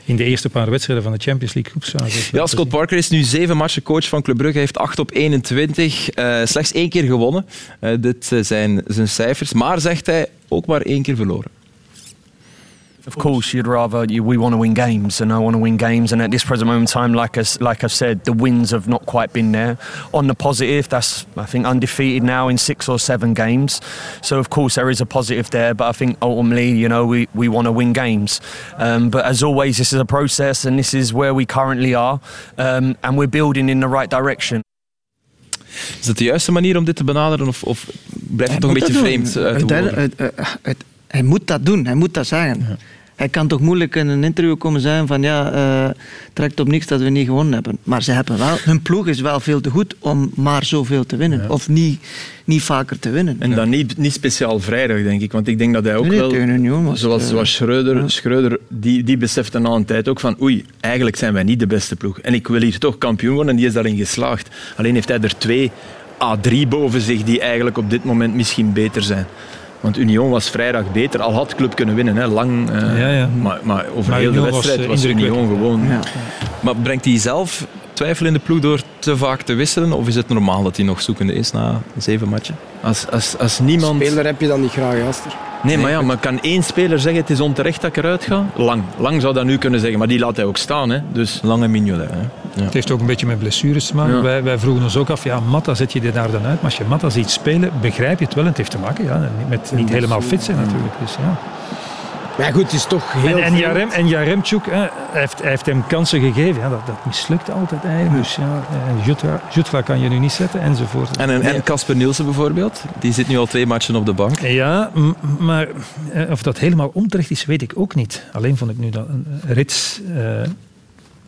F: in de eerste paar wedstrijden van de Champions League groepsfase
B: Ja, Scott Parker is nu zeven matchen coach van Club Brugge. Hij heeft 8 op 21. Uh, slechts één keer gewonnen. Uh, dit zijn zijn cijfers. Maar, zegt hij, ook maar één keer verloren.
J: Of course, you'd rather you, we want to win games, and I want to win games. And at this present moment in time, like I, like I've said, the wins have not quite been there. On the positive, that's I think undefeated now in six or seven games. So of course there is a positive there, but I think ultimately, you know, we, we want to win games. Um, but as always, this is a process, and this is where we currently are, um, and we're building in the right direction.
B: Is dat de juiste manier om dit te benaderen, of, of blijft het toch een beetje vreemd uit de
G: woorden? Hij moet dat doen, hij moet dat zeggen. Ja. Hij kan toch moeilijk in een interview komen zeggen van ja, uh, trekt op niks dat we niet gewonnen hebben. Maar ze hebben wel, hun ploeg is wel veel te goed om maar zoveel te winnen. Ja. Of niet, niet vaker te winnen.
D: En dan niet, niet speciaal vrijdag, denk ik. Want ik denk dat hij ook
G: nee,
D: wel,
G: Union was,
D: zoals, uh, zoals Schreuder, ja. Schreuder die, die besefte na een tijd ook van oei, eigenlijk zijn wij niet de beste ploeg. En ik wil hier toch kampioen worden en die is daarin geslaagd. Alleen heeft hij er twee A3 boven zich die eigenlijk op dit moment misschien beter zijn. Want Union was vrijdag beter, al had club kunnen winnen. Hè. Lang, uh, ja, ja. Maar, maar, over maar heel Union de wedstrijd was, was Union gewoon. Ja.
B: Maar brengt hij zelf twijfel in de ploeg door te vaak te wisselen? Of is het normaal dat hij nog zoekende is na zeven matchen?
D: Als, als, als niemand...
E: Speler heb je dan niet graag, Aster.
D: Nee, maar ja, maar kan één speler zeggen het is onterecht dat ik eruit ga? Lang. Lang zou dat nu kunnen zeggen, maar die laat hij ook staan. Hè. Dus...
B: Lange Mignolet. Hè.
F: Ja. Het heeft ook een beetje met blessures te maken. Ja. Wij, wij vroegen ons ook af, ja, Matta zet je er daar dan uit? Maar als je Matta ziet spelen, begrijp je het wel. En het heeft te maken ja, met niet helemaal fit zijn natuurlijk. Dus, ja.
E: Maar goed, het is toch heel
F: En, en, Jarem, en Jaremchuk, hè, hij, heeft, hij heeft hem kansen gegeven. Ja, dat, dat mislukt altijd eigenlijk. Dus ja, Jutra, Jutra kan je nu niet zetten, enzovoort.
B: En Casper Nielsen bijvoorbeeld, die zit nu al twee matchen op de bank.
F: Ja, maar of dat helemaal onterecht is, weet ik ook niet. Alleen vond ik nu dat een rits... Uh,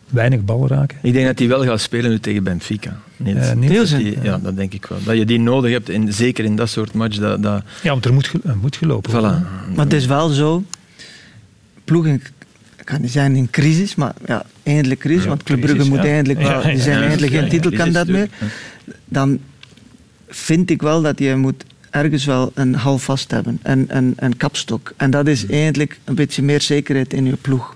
F: weinig bal raken.
D: Ik denk dat hij wel gaat spelen nu tegen Benfica.
G: Niels. Uh, Niels
D: die, ja, dat denk ik wel. Dat je die nodig hebt, in, zeker in dat soort match. Dat, dat...
F: Ja, want er moet, er moet gelopen
D: worden.
G: Voilà. Maar het is wel zo, ploegen kan niet zijn in crisis, maar ja, eindelijk crisis, ja, want Club Brugge moet ja. eindelijk wel, die zijn eindelijk geen titelkandidaat meer. Dan vind ik wel dat je moet ergens wel een hal vast hebben, een, een, een kapstok. En dat is eigenlijk een beetje meer zekerheid in je ploeg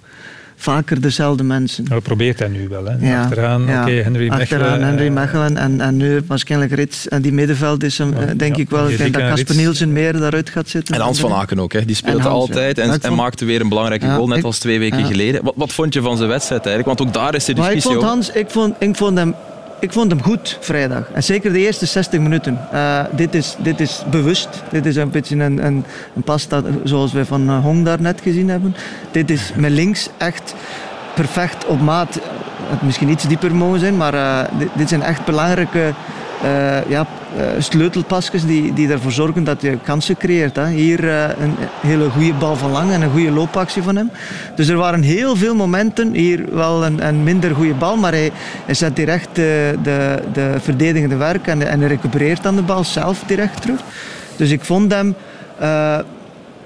G: vaker dezelfde mensen.
F: Nou, probeert hij nu wel. Hè? Ja. Achteraan, ja. Okay, Henry Mechelen.
G: Achteraan Henry Mechelen en, en nu waarschijnlijk Rits. En die middenveld is hem, ja, denk ja. ik wel. Ik denk dat Casper Nielsen meer daaruit gaat zitten.
B: En Hans van Aken ook. Hè? Die speelt en Hans, altijd en, en, maakte weer een belangrijke goal, net ik, als twee weken geleden. Wat, wat vond je van zijn wedstrijd eigenlijk? Want ook daar is de discussie
G: maar ik vond Hans, ik vond, ik vond hem ik vond hem goed vrijdag. En zeker de eerste 60 minuten. Uh, dit, is, dit is bewust. Dit is een beetje een, een, een pasta zoals we van uh, Hong daar net gezien hebben. Dit is met links echt perfect op maat. Het misschien iets dieper mogen zijn, maar dit, dit, zijn echt belangrijke uh, ja, uh, sleutelpasjes die, die ervoor zorgen dat je kansen creëert. Hè. Hier uh, een hele goede bal van lang en een goede loopactie van hem. Dus er waren heel veel momenten. Hier wel een, minder goede bal, maar hij, hij zet direct de, de, de verdedigende werk en, en recupereert dan de bal zelf direct terug. Dus ik vond hem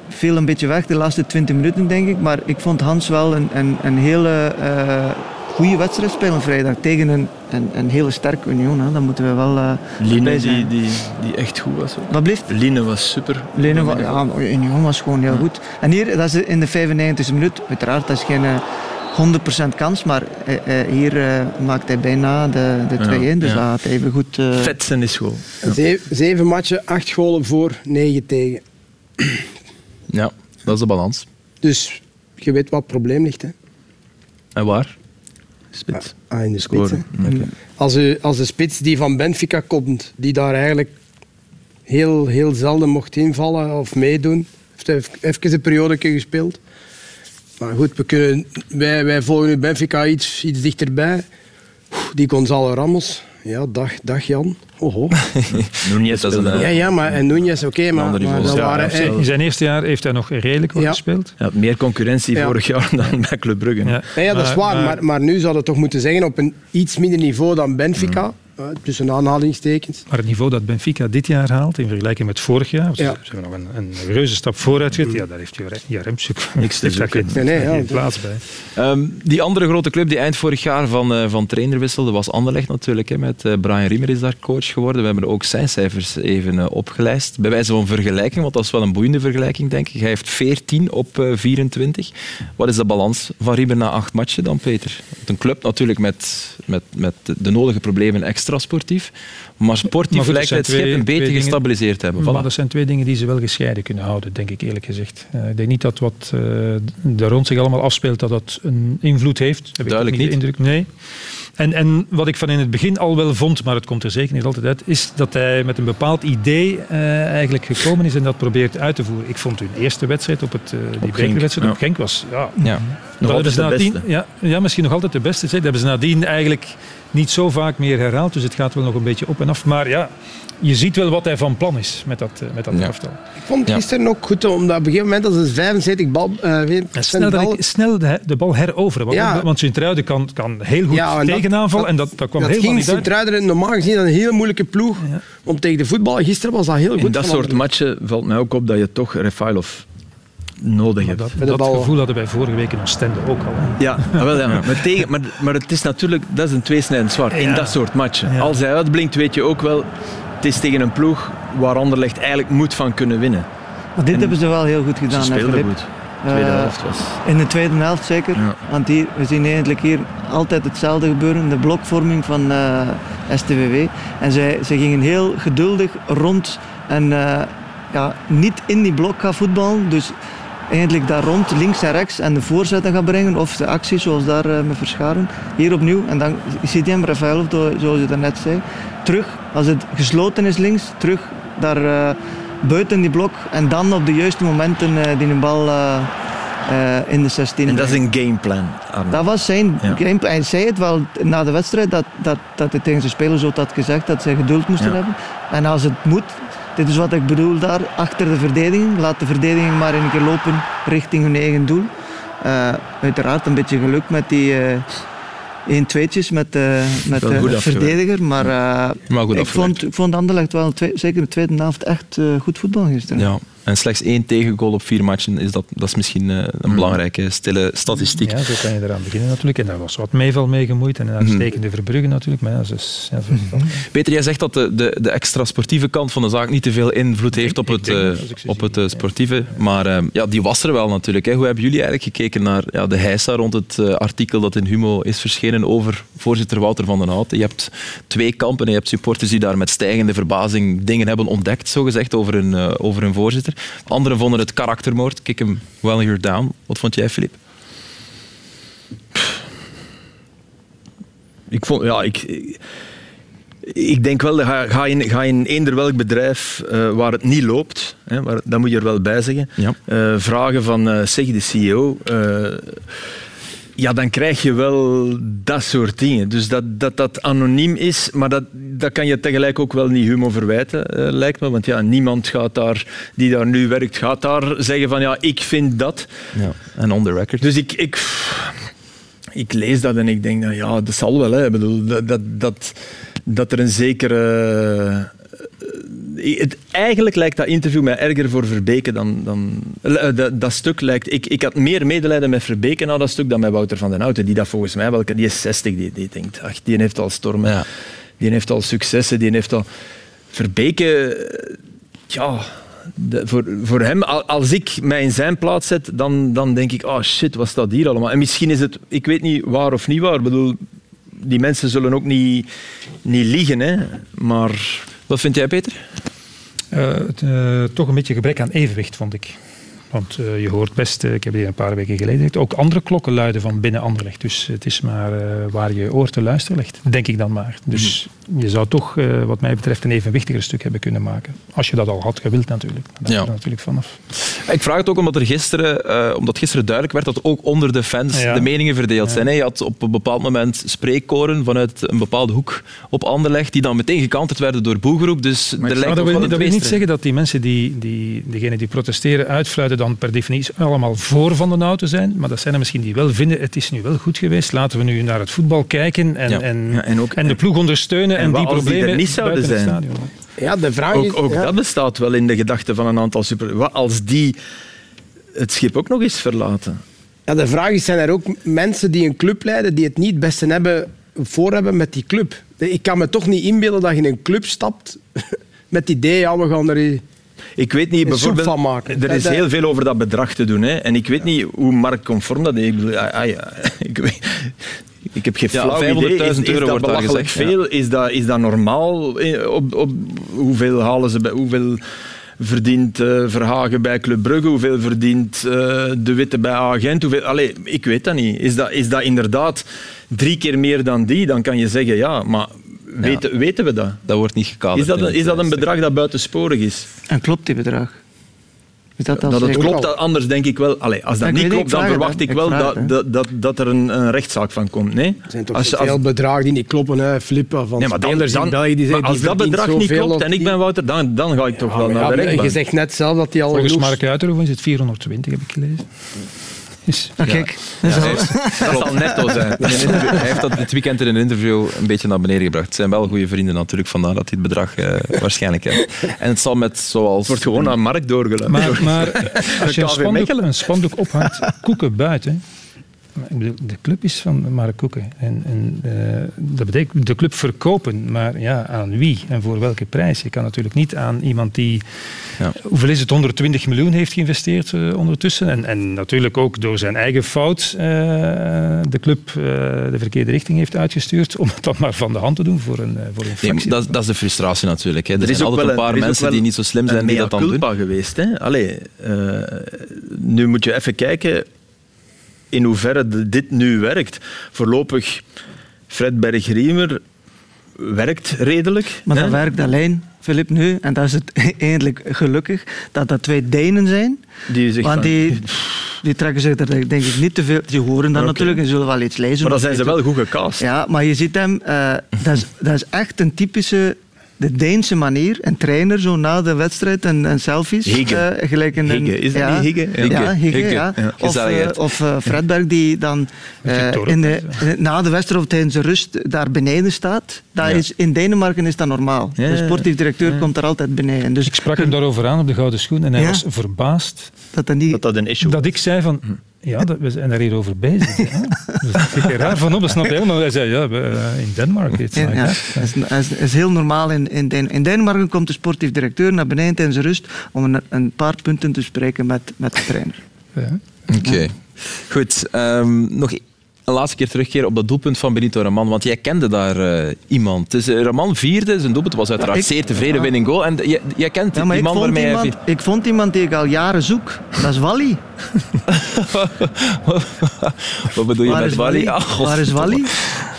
G: viel een beetje weg de laatste 20 minuten, denk ik. Maar ik vond Hans wel een, een, een hele goede wedstrijd spelen vrijdag tegen een, een, een hele sterke Union. Hè. Dat moeten we wel uh,
D: Line die, die, die echt goed was.
G: Wat blijft?
D: Line was super.
G: Line was, ja, Union was gewoon heel goed. En hier, dat is in de 95e minuut. Uiteraard, dat is geen... Uh, eh, 100% kans, maar uh, hier uh, maakt hij bijna de, de 2-1. Ja, dus ja. dat had even goed. Uh...
D: Vetsen is goed.
E: Ja. Zeven, zeven matchen, acht golen voor, negen tegen.
B: Ja, dat is de balans.
E: Dus je weet wat het probleem ligt. Hè?
B: En waar?
E: Spits. Ah, in de spits. Als, u, als de spits die van Benfica komt, die daar eigenlijk heel, heel zelden mocht invallen of meedoen, heeft even een periode gespeeld. Maar goed, we kunnen, wij, wij volgen nu Benfica iets, iets dichterbij. Die Gonzalo Ramos, ja, dag, dag Jan. Oho.
B: Nunez
E: dat is een... Ja, ja, maar en Nunez, oké, okay, maar, maar dat waren...
F: In zijn eerste jaar heeft hij nog redelijk wat
D: ja.
F: gespeeld.
D: Ja, meer concurrentie vorig jaar dan bij Club Brugge.
E: Ja, ja dat is waar, maar, maar, maar nu zou het toch moeten zeggen op een iets minder niveau dan Benfica. Mm tussen aanhalingstekens.
F: Maar het niveau dat Benfica dit jaar haalt in vergelijking met vorig jaar, ze, ja. ze hebben nog een, een reuze stap vooruit gezet. Ja, daar heeft Jaremchuk niks te zoeken.
E: Nee, nee, ja,
F: plaats bij.
B: Um, die andere grote club die eind vorig jaar van, uh, van trainer wisselde, was Anderlecht natuurlijk. Hè, met uh, Brian Riemer is daar coach geworden. We hebben ook zijn cijfers even uh, opgelijst. Bij wijze van vergelijking, want dat is wel een boeiende vergelijking, denk ik. Hij heeft 14 op 24. Wat is de balans van Riemer na acht matchen dan, Peter? Een club natuurlijk met, met, met de nodige problemen extra extra-sportief. Maar sportief maar lijkt het schip een beetje gestabiliseerd hebben.
F: Voilà. Maar dat zijn twee dingen die ze wel gescheiden kunnen houden, denk ik eerlijk gezegd. Uh, ik denk niet dat wat uh, er rond zich allemaal afspeelt, dat dat een invloed heeft.
B: Heb Duidelijk niet.
F: Indruk. Nee. En, en wat ik van in het begin al wel vond, maar het komt er zeker niet altijd uit, is dat hij met een bepaald idee uh, eigenlijk gekomen is en dat probeert uit te voeren. Ik vond hun eerste wedstrijd op het, uh, die bekerwedstrijd ja. op Genk was... Ja,
B: ja. Nog altijd de nadien, beste.
F: Ja, ja, misschien nog altijd de beste. Dat hebben ze nadien eigenlijk niet zo vaak meer herhaald. Dus het gaat wel nog een beetje op en af. Maar ja, je ziet wel wat hij van plan is met dat, met dat ja. elftal.
E: Ik vond het gisteren ook goed, omdat op een gegeven moment als het 75 bal... Uh,
F: snel, bal... snel de, de, bal heroveren. Want, ja. want Sint-Truiden kan, kan heel goed ja, tegenaanvallen. En dat, dat kwam
E: dat ging Sint-Truiden normaal gezien een hele moeilijke ploeg om tegen de voetbal. Gisteren was dat heel goed.
D: In dat soort matchen valt mij ook op dat je toch Refailov nodig hebt.
F: Dat, dat gevoel hadden wij vorige week in Oostende ook al.
D: Ja, wel, ja. Maar, tegen, maar, maar het is natuurlijk dat is een tweesnijdend zwart in dat soort matchen. Als hij uitblinkt, weet je ook wel, het is tegen een ploeg waar Anderlecht eigenlijk moet van kunnen winnen.
G: Maar dit en hebben ze wel heel goed gedaan.
D: Ze speelden goed. De tweede uh, helft was.
G: In de tweede helft zeker. Ja. Want hier, we zien eigenlijk hier altijd hetzelfde gebeuren. De blokvorming van uh, eh, STVW. En zij, zij gingen heel geduldig rond en uh, ja, niet in die blok gaan voetballen. Dus eigenlijk daar rond, links en rechts, en de voorzetten gaan brengen. Of de actie, zoals daar uh, met Verscharen. Hier opnieuw. En dan ziet hij hem, Rafael, zoals je daarnet zei. Terug, als het gesloten is links, terug daar uh, buiten die blok. En dan op de juiste momenten uh, die een bal in de 16.
D: En dat is een gameplan.
G: Dat was zijn ja. gameplan. Hij zei het wel na de wedstrijd dat, dat, dat hij tegen zijn spelers ook had gezegd dat ze geduld moesten ja. hebben. En als het moet, dit is wat ik bedoel daar, achter de verdediging. Laat de verdediging maar een keer lopen richting hun eigen doel. Uh, uiteraard een beetje geluk met die uh, 1 2tjes met, uh, met de verdediger. Maar,
B: maar
G: ik, vond, ik vond Anderlecht wel, twee, zeker de tweede helft, echt goed voetbal gisteren.
B: Ja. En slechts één tegengoal op vier matchen, is dat, dat is misschien uh, een mm. belangrijke stille statistiek.
F: Ja, zo kan je eraan beginnen natuurlijk. En daar was wat meeval mee gemoeid en een uitstekende mm. Verbrugge natuurlijk. Maar ja, dus, ja, zo
B: Peter, jij zegt dat de, de, de, extra sportieve kant van de zaak niet te veel invloed heeft op het, uh, op het uh, sportieve. Maar uh, ja, die was er wel natuurlijk. Hè. Hoe hebben jullie eigenlijk gekeken naar ja, de heisa rond het artikel dat in Humo is verschenen over voorzitter Wouter van den Houten? Je hebt twee kampen en je hebt supporters die daar met stijgende verbazing dingen hebben ontdekt, zogezegd, over hun, over hun voorzitter. Anderen vonden het karaktermoord. Kick hem well you're down. Wat vond jij, Filip?
D: Ik vond, ja, ik, ik denk wel, ga, ga, in, ga in eender welk bedrijf uh, waar het niet loopt, hè, waar, dat moet je er wel bij zeggen, ja. uh, vragen van, uh, zeg de CEO, ja, dan krijg je wel dat soort dingen. Dus dat dat, dat anoniem is, maar dat, dat kan je tegelijk ook wel niet Humo verwijten, lijkt me. Want ja, niemand gaat daar, die daar nu werkt, gaat daar zeggen van ja, ik vind dat.
B: Ja, en on the record.
D: Dus ik... ik ik lees dat en ik denk, nou ja, dat zal wel. Hè. Ik bedoel, dat, dat, dat, dat er een zekere... Het, eigenlijk lijkt dat interview mij erger voor Verbeke dan... dan uh, dat, dat, stuk lijkt... Ik, ik had meer medelijden met Verbeke na dat stuk dan met Wouter van den Houten. Die dat volgens mij, welke, die is 60, die, die denkt, ach, die heeft al stormen. Ja. Die heeft al successen, die heeft al... Verbeke... Ja, de, voor, voor hem, als ik mij in zijn plaats zet, dan, dan denk ik, oh shit, wat staat hier allemaal? En misschien is het, ik weet niet waar of niet waar. Ik bedoel, die mensen zullen ook niet, niet liegen, hè. maar...
B: Wat vind jij, Peter?
F: Uh, uh, toch een beetje gebrek aan evenwicht, vond ik. Want uh, je hoort best, uh, ik heb hier een paar weken geleden gezegd, ook andere klokken luiden van binnen Anderlecht. Dus het is maar uh, waar je oor te luisteren ligt, denk ik dan maar. Dus mm. je zou toch, wat mij betreft, een evenwichtiger stuk hebben kunnen maken. Als je dat al had gewild natuurlijk. Daar ja. natuurlijk vanaf.
B: Ik vraag het ook omdat er gisteren, omdat gisteren duidelijk werd dat ook onder de fans ja. de meningen verdeeld zijn. Je had op een bepaald moment spreekkoren vanuit een bepaalde hoek op Anderlecht, die dan meteen gekanterd werden door boegeroep. Dus
F: maar er lijkt dat wil, dat wil niet zeggen dat die mensen, die, die, degenen die protesteren, uitfluiten dan per definitie allemaal voor Van den Auto zijn, maar dat zijn er misschien die wel vinden, het is nu wel goed geweest, laten we nu naar het voetbal kijken en, ja. en, ja, en, ook, en, de ploeg ondersteunen en, en die problemen die
D: er niet zouden zijn.
F: stadion.
E: Ja, de vraag
D: ook,
E: is,
D: ook dat bestaat wel in de gedachten van een aantal super... Wat als die het schip ook nog eens verlaten?
E: Ja, de vraag is, zijn er ook mensen die een club leiden die het niet het beste hebben, voor hebben met die club? Ik kan me toch niet inbeelden dat je in een club stapt met het idee, ja, we gaan er
D: ik weet niet, bijvoorbeeld, van maken. er is heel veel over dat bedrag te doen. Hè. En ik weet niet hoe marktconform dat is. Ik, bedoel, ah, ah, ja, ik, weet, ik heb geen flauw ja, idee. Is, is euro dat belachelijk gezegd, veel? Ja. Is, dat, is dat normaal? Eh, op, op, hoeveel halen ze bij... Hoeveel, verdient uh, Verhagen bij Club Brugge? Hoeveel verdient uh, De Witte bij Agent? Hoeveel, allez, ik weet dat niet. Is dat, is dat inderdaad drie keer meer dan die? Dan kan je zeggen ja, maar Weten, ja. weten we dat?
B: Dat wordt niet gekaderd.
D: Is dat een, is dat een bedrag dat buitensporig is?
G: En klopt die bedrag?
D: Is dat, dat het klopt, dat anders denk ik wel. Allez, als dat niet klopt, dan verwacht ik, wel dat, dat, dat, dat er een, een, rechtszaak van komt. Nee?
E: Er zijn toch als, veel als... bedragen die niet kloppen, hè? flippen van
D: nee, maar dan, dan, België, die maar als dat bedrag niet klopt en ik ben Wouter, dan, dan ga ik toch ja, wel naar de rechtbank.
E: Je zegt net zelf dat hij al
F: Volgens Mark Uiterhoeven is het 420, heb ik gelezen.
G: Is, ah, kijk.
B: Ja, ja, heeft, dat zal netto zijn. Hij heeft dat dit weekend in een interview een beetje naar beneden gebracht. Het zijn wel goede vrienden natuurlijk, vandaar dat hij het bedrag uh, waarschijnlijk heeft. En het zal met zoals... Het
D: wordt gewoon aan markt doorgelaten.
F: Maar, maar als je een spandoek, een spandoek ophangt, koeken buiten, de club is van Mark Koeken. En, en uh, dat betekent de club verkopen, maar ja, aan wie en voor welke prijs? Je kan natuurlijk niet aan iemand die, ja. hoeveel is het, 120 miljoen heeft geïnvesteerd uh, ondertussen. En, en natuurlijk ook door zijn eigen fout uh, de club de verkeerde richting heeft uitgestuurd. Om het dan maar van de hand te doen voor een, voor een
B: nee, dat, dat, is de frustratie natuurlijk. Hè. Er, er zijn altijd een paar mensen die niet zo slim zijn die dat dan doen.
D: geweest. Hè? Allee, nu moet je even kijken in hoeverre dit nu werkt. Voorlopig, Fred Bergriemer werkt redelijk.
G: Maar dat werkt alleen, Filip, nu, en dat is het eindelijk gelukkig, dat dat twee Denen zijn.
D: Die zich
G: want die, die trekken zich er denk ik niet te veel... Die horen dan natuurlijk en zullen wel iets lezen.
D: Maar dan zijn ze wel goed gecast.
G: Ja, maar je ziet hem... Uh, dat, is, dat is echt een typische de Deense manier. Een trainer zo na de wedstrijd en, en selfies.
D: Higge. Uh,
G: gelijk een,
D: Higge. Is dat ja, niet Higge?
G: Higge. Ja, Higge, Higge. ja. ja. Of, uh, of uh, Fredberg die dan in de, na de wedstrijd of tijdens de rust daar beneden staat. Dat is, in Denemarken is dat normaal. De sportief directeur komt daar altijd beneden. Dus
F: ik sprak hem daarover aan op de Gouden Schoen en hij was verbaasd
G: dat, dat, niet,
D: dat, dat een issue
F: dat ik zei van... Ja, dat, we zijn daar hier over bezig. dus dat vind ik raar van op, dat snap je helemaal. Hij zei, ja, in Denemarken. Ja, ja.
G: Dat is, is, heel normaal. In, in, in Denemarken komt de sportief directeur naar beneden tijdens rust om een, een paar punten te spreken met, met de trainer.
B: Ja. Oké. Goed, um, nog een laatste keer terugkeren op dat doelpunt van Benito Raman, want jij kende daar uh, iemand. Dus uh, Raman vierde, zijn doelpunt was uiteraard zeer tevreden ja. winning goal. En jij, jij kent ja, die man waarmee
G: iemand,
B: hij...
G: Ik vond iemand die ik al jaren zoek. Dat is Wally.
B: Wat bedoel je
G: Waar
B: met
G: Wally?
B: Wally?
G: Waar is Wally?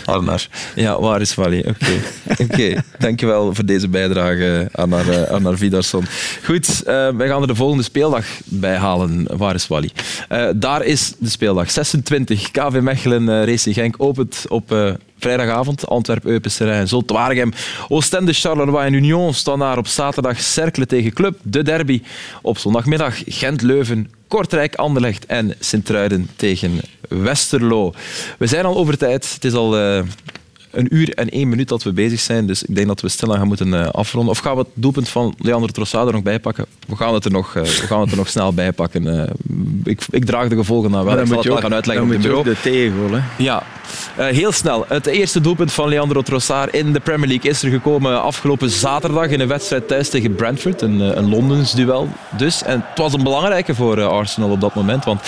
B: Arnar. Ja, waar is Wally? Oké, oké. dankjewel voor deze bijdrage, Arnar, uh, Arnar Vidarsson. Goed, uh, wij gaan er de volgende speeldag bij halen. Waar is Wally? Uh, daar is de speeldag 26. KV Mechelen, Racing Genk opent op vrijdagavond. Antwerpen, Eupen, Zulte Waregem, Oostende, Charleroi en Union staan daar op zaterdag. Cerkelen tegen Club, de derby. Op zondagmiddag Gent-Leuven, Kortrijk, Anderlecht en Sint-Truiden tegen Westerlo. We zijn al over tijd. Het is al uh, een uur en één minuut dat we bezig zijn. Dus ik denk dat we stilaan gaan moeten uh, afronden. Of gaan we het doelpunt van Leandro Trossard er nog bij pakken? We gaan het er nog, uh, we gaan het er nog snel bij pakken. ik, ik, draag de gevolgen dan wel.
D: Dan
B: ik
D: zal het
B: wel gaan uitleggen
D: dan
B: op het bureau.
D: de. Hè?
B: Ja, uh, heel snel. Het eerste doelpunt van Leandro Trossard in de Premier League is er gekomen afgelopen zaterdag in een wedstrijd thuis tegen Brentford. Een, een Londens duel dus. En het was een belangrijke voor Arsenal op dat moment. Want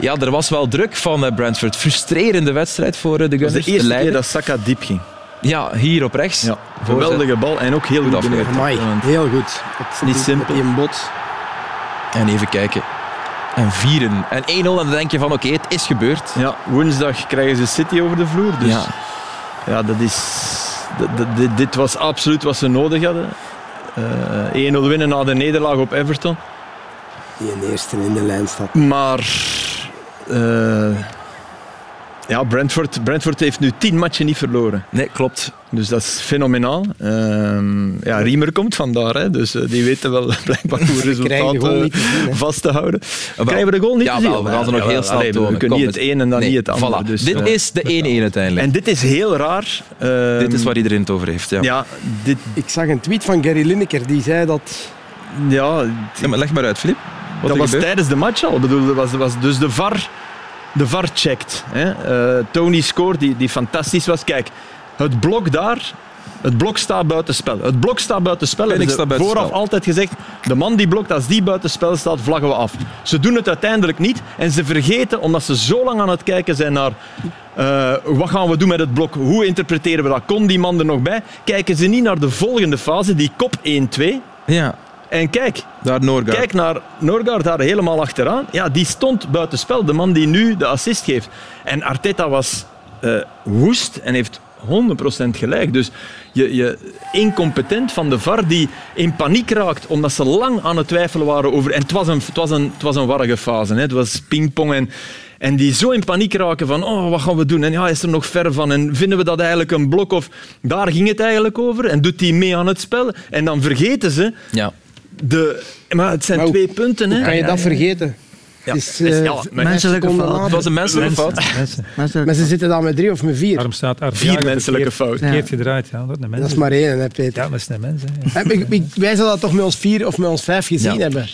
B: ja, er was wel druk van Brentford. Frustrerende wedstrijd voor de Gunners.
D: Dat de eerste keer dat Saka diep ging.
B: Ja, hier op rechts.
D: Ja, geweldige bal en ook heel goed, goed
E: afgewerkt. Heel goed. Het
D: is niet simpel.
E: In bot.
B: En even kijken. En vieren. En 1-0 en dan denk je van oké, okay, het is gebeurd.
D: Ja, woensdag krijgen ze City over de vloer. Dus ja, ja dat is... Dit, dit was absoluut wat ze nodig hadden. Uh, 1-0 winnen na de nederlaag op Everton.
E: Die in eerste in de lijn staat.
D: Maar... Uh, ja, Brentford, Brentford heeft nu tien matchen niet verloren.
B: Nee, klopt.
D: Dus dat is fenomenaal. Uh, ja, Riemer komt vandaar, hè, dus uh, die weten wel blijkbaar hoe resultaten uh, vast te houden.
B: Wel,
D: Krijgen we de goal niet
B: ja,
D: te zien?
B: Wel, we gaan ze nog heel snel Allee,
D: We kunnen niet het een en dan
B: nee,
D: niet het ander.
B: Voilà.
D: Dus,
B: dit is de 1-1 uiteindelijk.
D: En dit is heel raar.
B: Uh, dit is waar iedereen het over heeft. Ja.
D: ja dit...
E: Ik zag een tweet van Gary Lineker, die zei dat...
D: Ja,
B: ja maar leg maar uit, Filip.
D: dat was gebeurt? tijdens de match al. Ik bedoel, dat was, was dus de VAR de VAR checkt. Hè. Uh, Tony scoort, die, die fantastisch was. Kijk, het blok daar, het blok staat buiten spel. Het blok staat buiten spel.
B: En ik sta buiten
D: vooraf
B: spel.
D: altijd gezegd, de man die blokt, als die buiten spel staat, vlaggen we af. Ze doen het uiteindelijk niet. En ze vergeten, omdat ze zo lang aan het kijken zijn naar uh, wat gaan we doen met het blok, hoe interpreteren we dat, kon die man er nog bij, kijken ze niet naar de volgende fase, die kop 1-2.
B: Ja.
D: En kijk,
B: daar Norgaard.
D: kijk naar Norgaard daar helemaal achteraan. Ja, die stond buitenspel, de man die nu de assist geeft. En Arteta was uh, woest en heeft 100% gelijk. Dus je, je incompetent van de VAR die in paniek raakt omdat ze lang aan het twijfelen waren over... En het was een, het was een, het was een warrige fase. Hè. Het was pingpong en... En die zo in paniek raken van, oh, wat gaan we doen? En ja, is er nog ver van? En vinden we dat eigenlijk een blok? Of daar ging het eigenlijk over. En doet hij mee aan het spel? En dan vergeten ze
B: ja.
D: De, maar het zijn
E: maar
D: twee punten. Hè?
E: Kan je dat vergeten?
D: Ja.
E: Het is, uh,
G: ja, menselijke fout.
B: Het was een menselijke fout.
E: Mensen. Maar ze zitten dan met drie of met vier.
F: Daarom staat er
D: vier menselijke fout.
F: Gedraaid. Ja, dat,
E: dat is maar één, hè, Peter.
F: Ja, dat is een mens. Hè.
E: wij zullen dat toch met ons vier of met ons vijf gezien
B: ja.
E: hebben.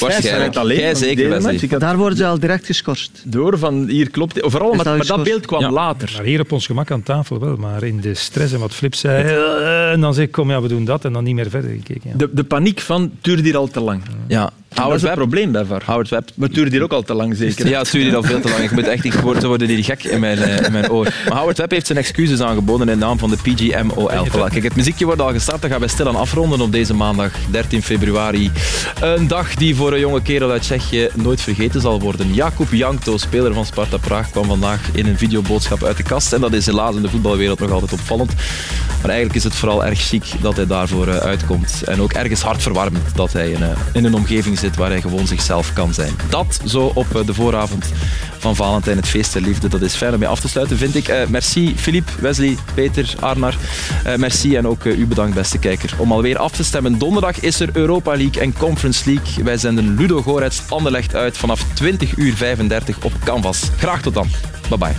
B: Waarschijnlijk. Alleen Jij zeker.
G: Daar worden ze al direct geschorst.
D: Door van hier klopt. Vooral, maar, maar dat beeld kwam
F: ja,
D: later.
F: Maar hier op ons gemak aan tafel wel. Maar in de stress en wat Flip zei. Uh, en dan zeg ik, kom ja, we doen dat. En dan niet meer verder gekeken. Ja.
D: De, de paniek van, duurde hier al te lang.
B: Ja.
D: Dat is het probleem VAR.
B: Howard Webb.
D: Maar duurde hier ook al te lang, zeker?
B: Ja, het duurde hier al veel te lang. Ik moet echt, ik word, worden hier gek in mijn, uh, in mijn oor. Maar Howard Webb heeft zijn excuses aangeboden in naam van de PGMOL. Voilà. Kijk, het muziekje wordt al gestart. Dan gaan we stilaan afronden op deze maandag 13 februari. Een dag die voor een jonge kerel uit Tsjechië nooit vergeten zal worden. Jakub Jankto, speler van Sparta Praag, kwam vandaag in een videoboodschap uit de kast. En dat is helaas in de voetbalwereld nog altijd opvallend. Maar eigenlijk is het vooral erg chic dat hij daarvoor uh, uitkomt. En ook ergens hartverwarmend dat hij in, uh, in een omgeving zit waar hij gewoon zichzelf kan zijn. Dat zo op uh, de vooravond van Valentijn, het feest der liefde. Dat is fijn om mee af te sluiten, vind ik. merci Filip, Wesley, Peter, Arnar. merci en ook u bedankt, beste kijker. Om alweer af te stemmen, donderdag is er Europa League en Conference League. Wij zenden Ludo Goretz Anderlecht uit vanaf 20 uur 35 op Canvas. Graag tot dan. Bye bye.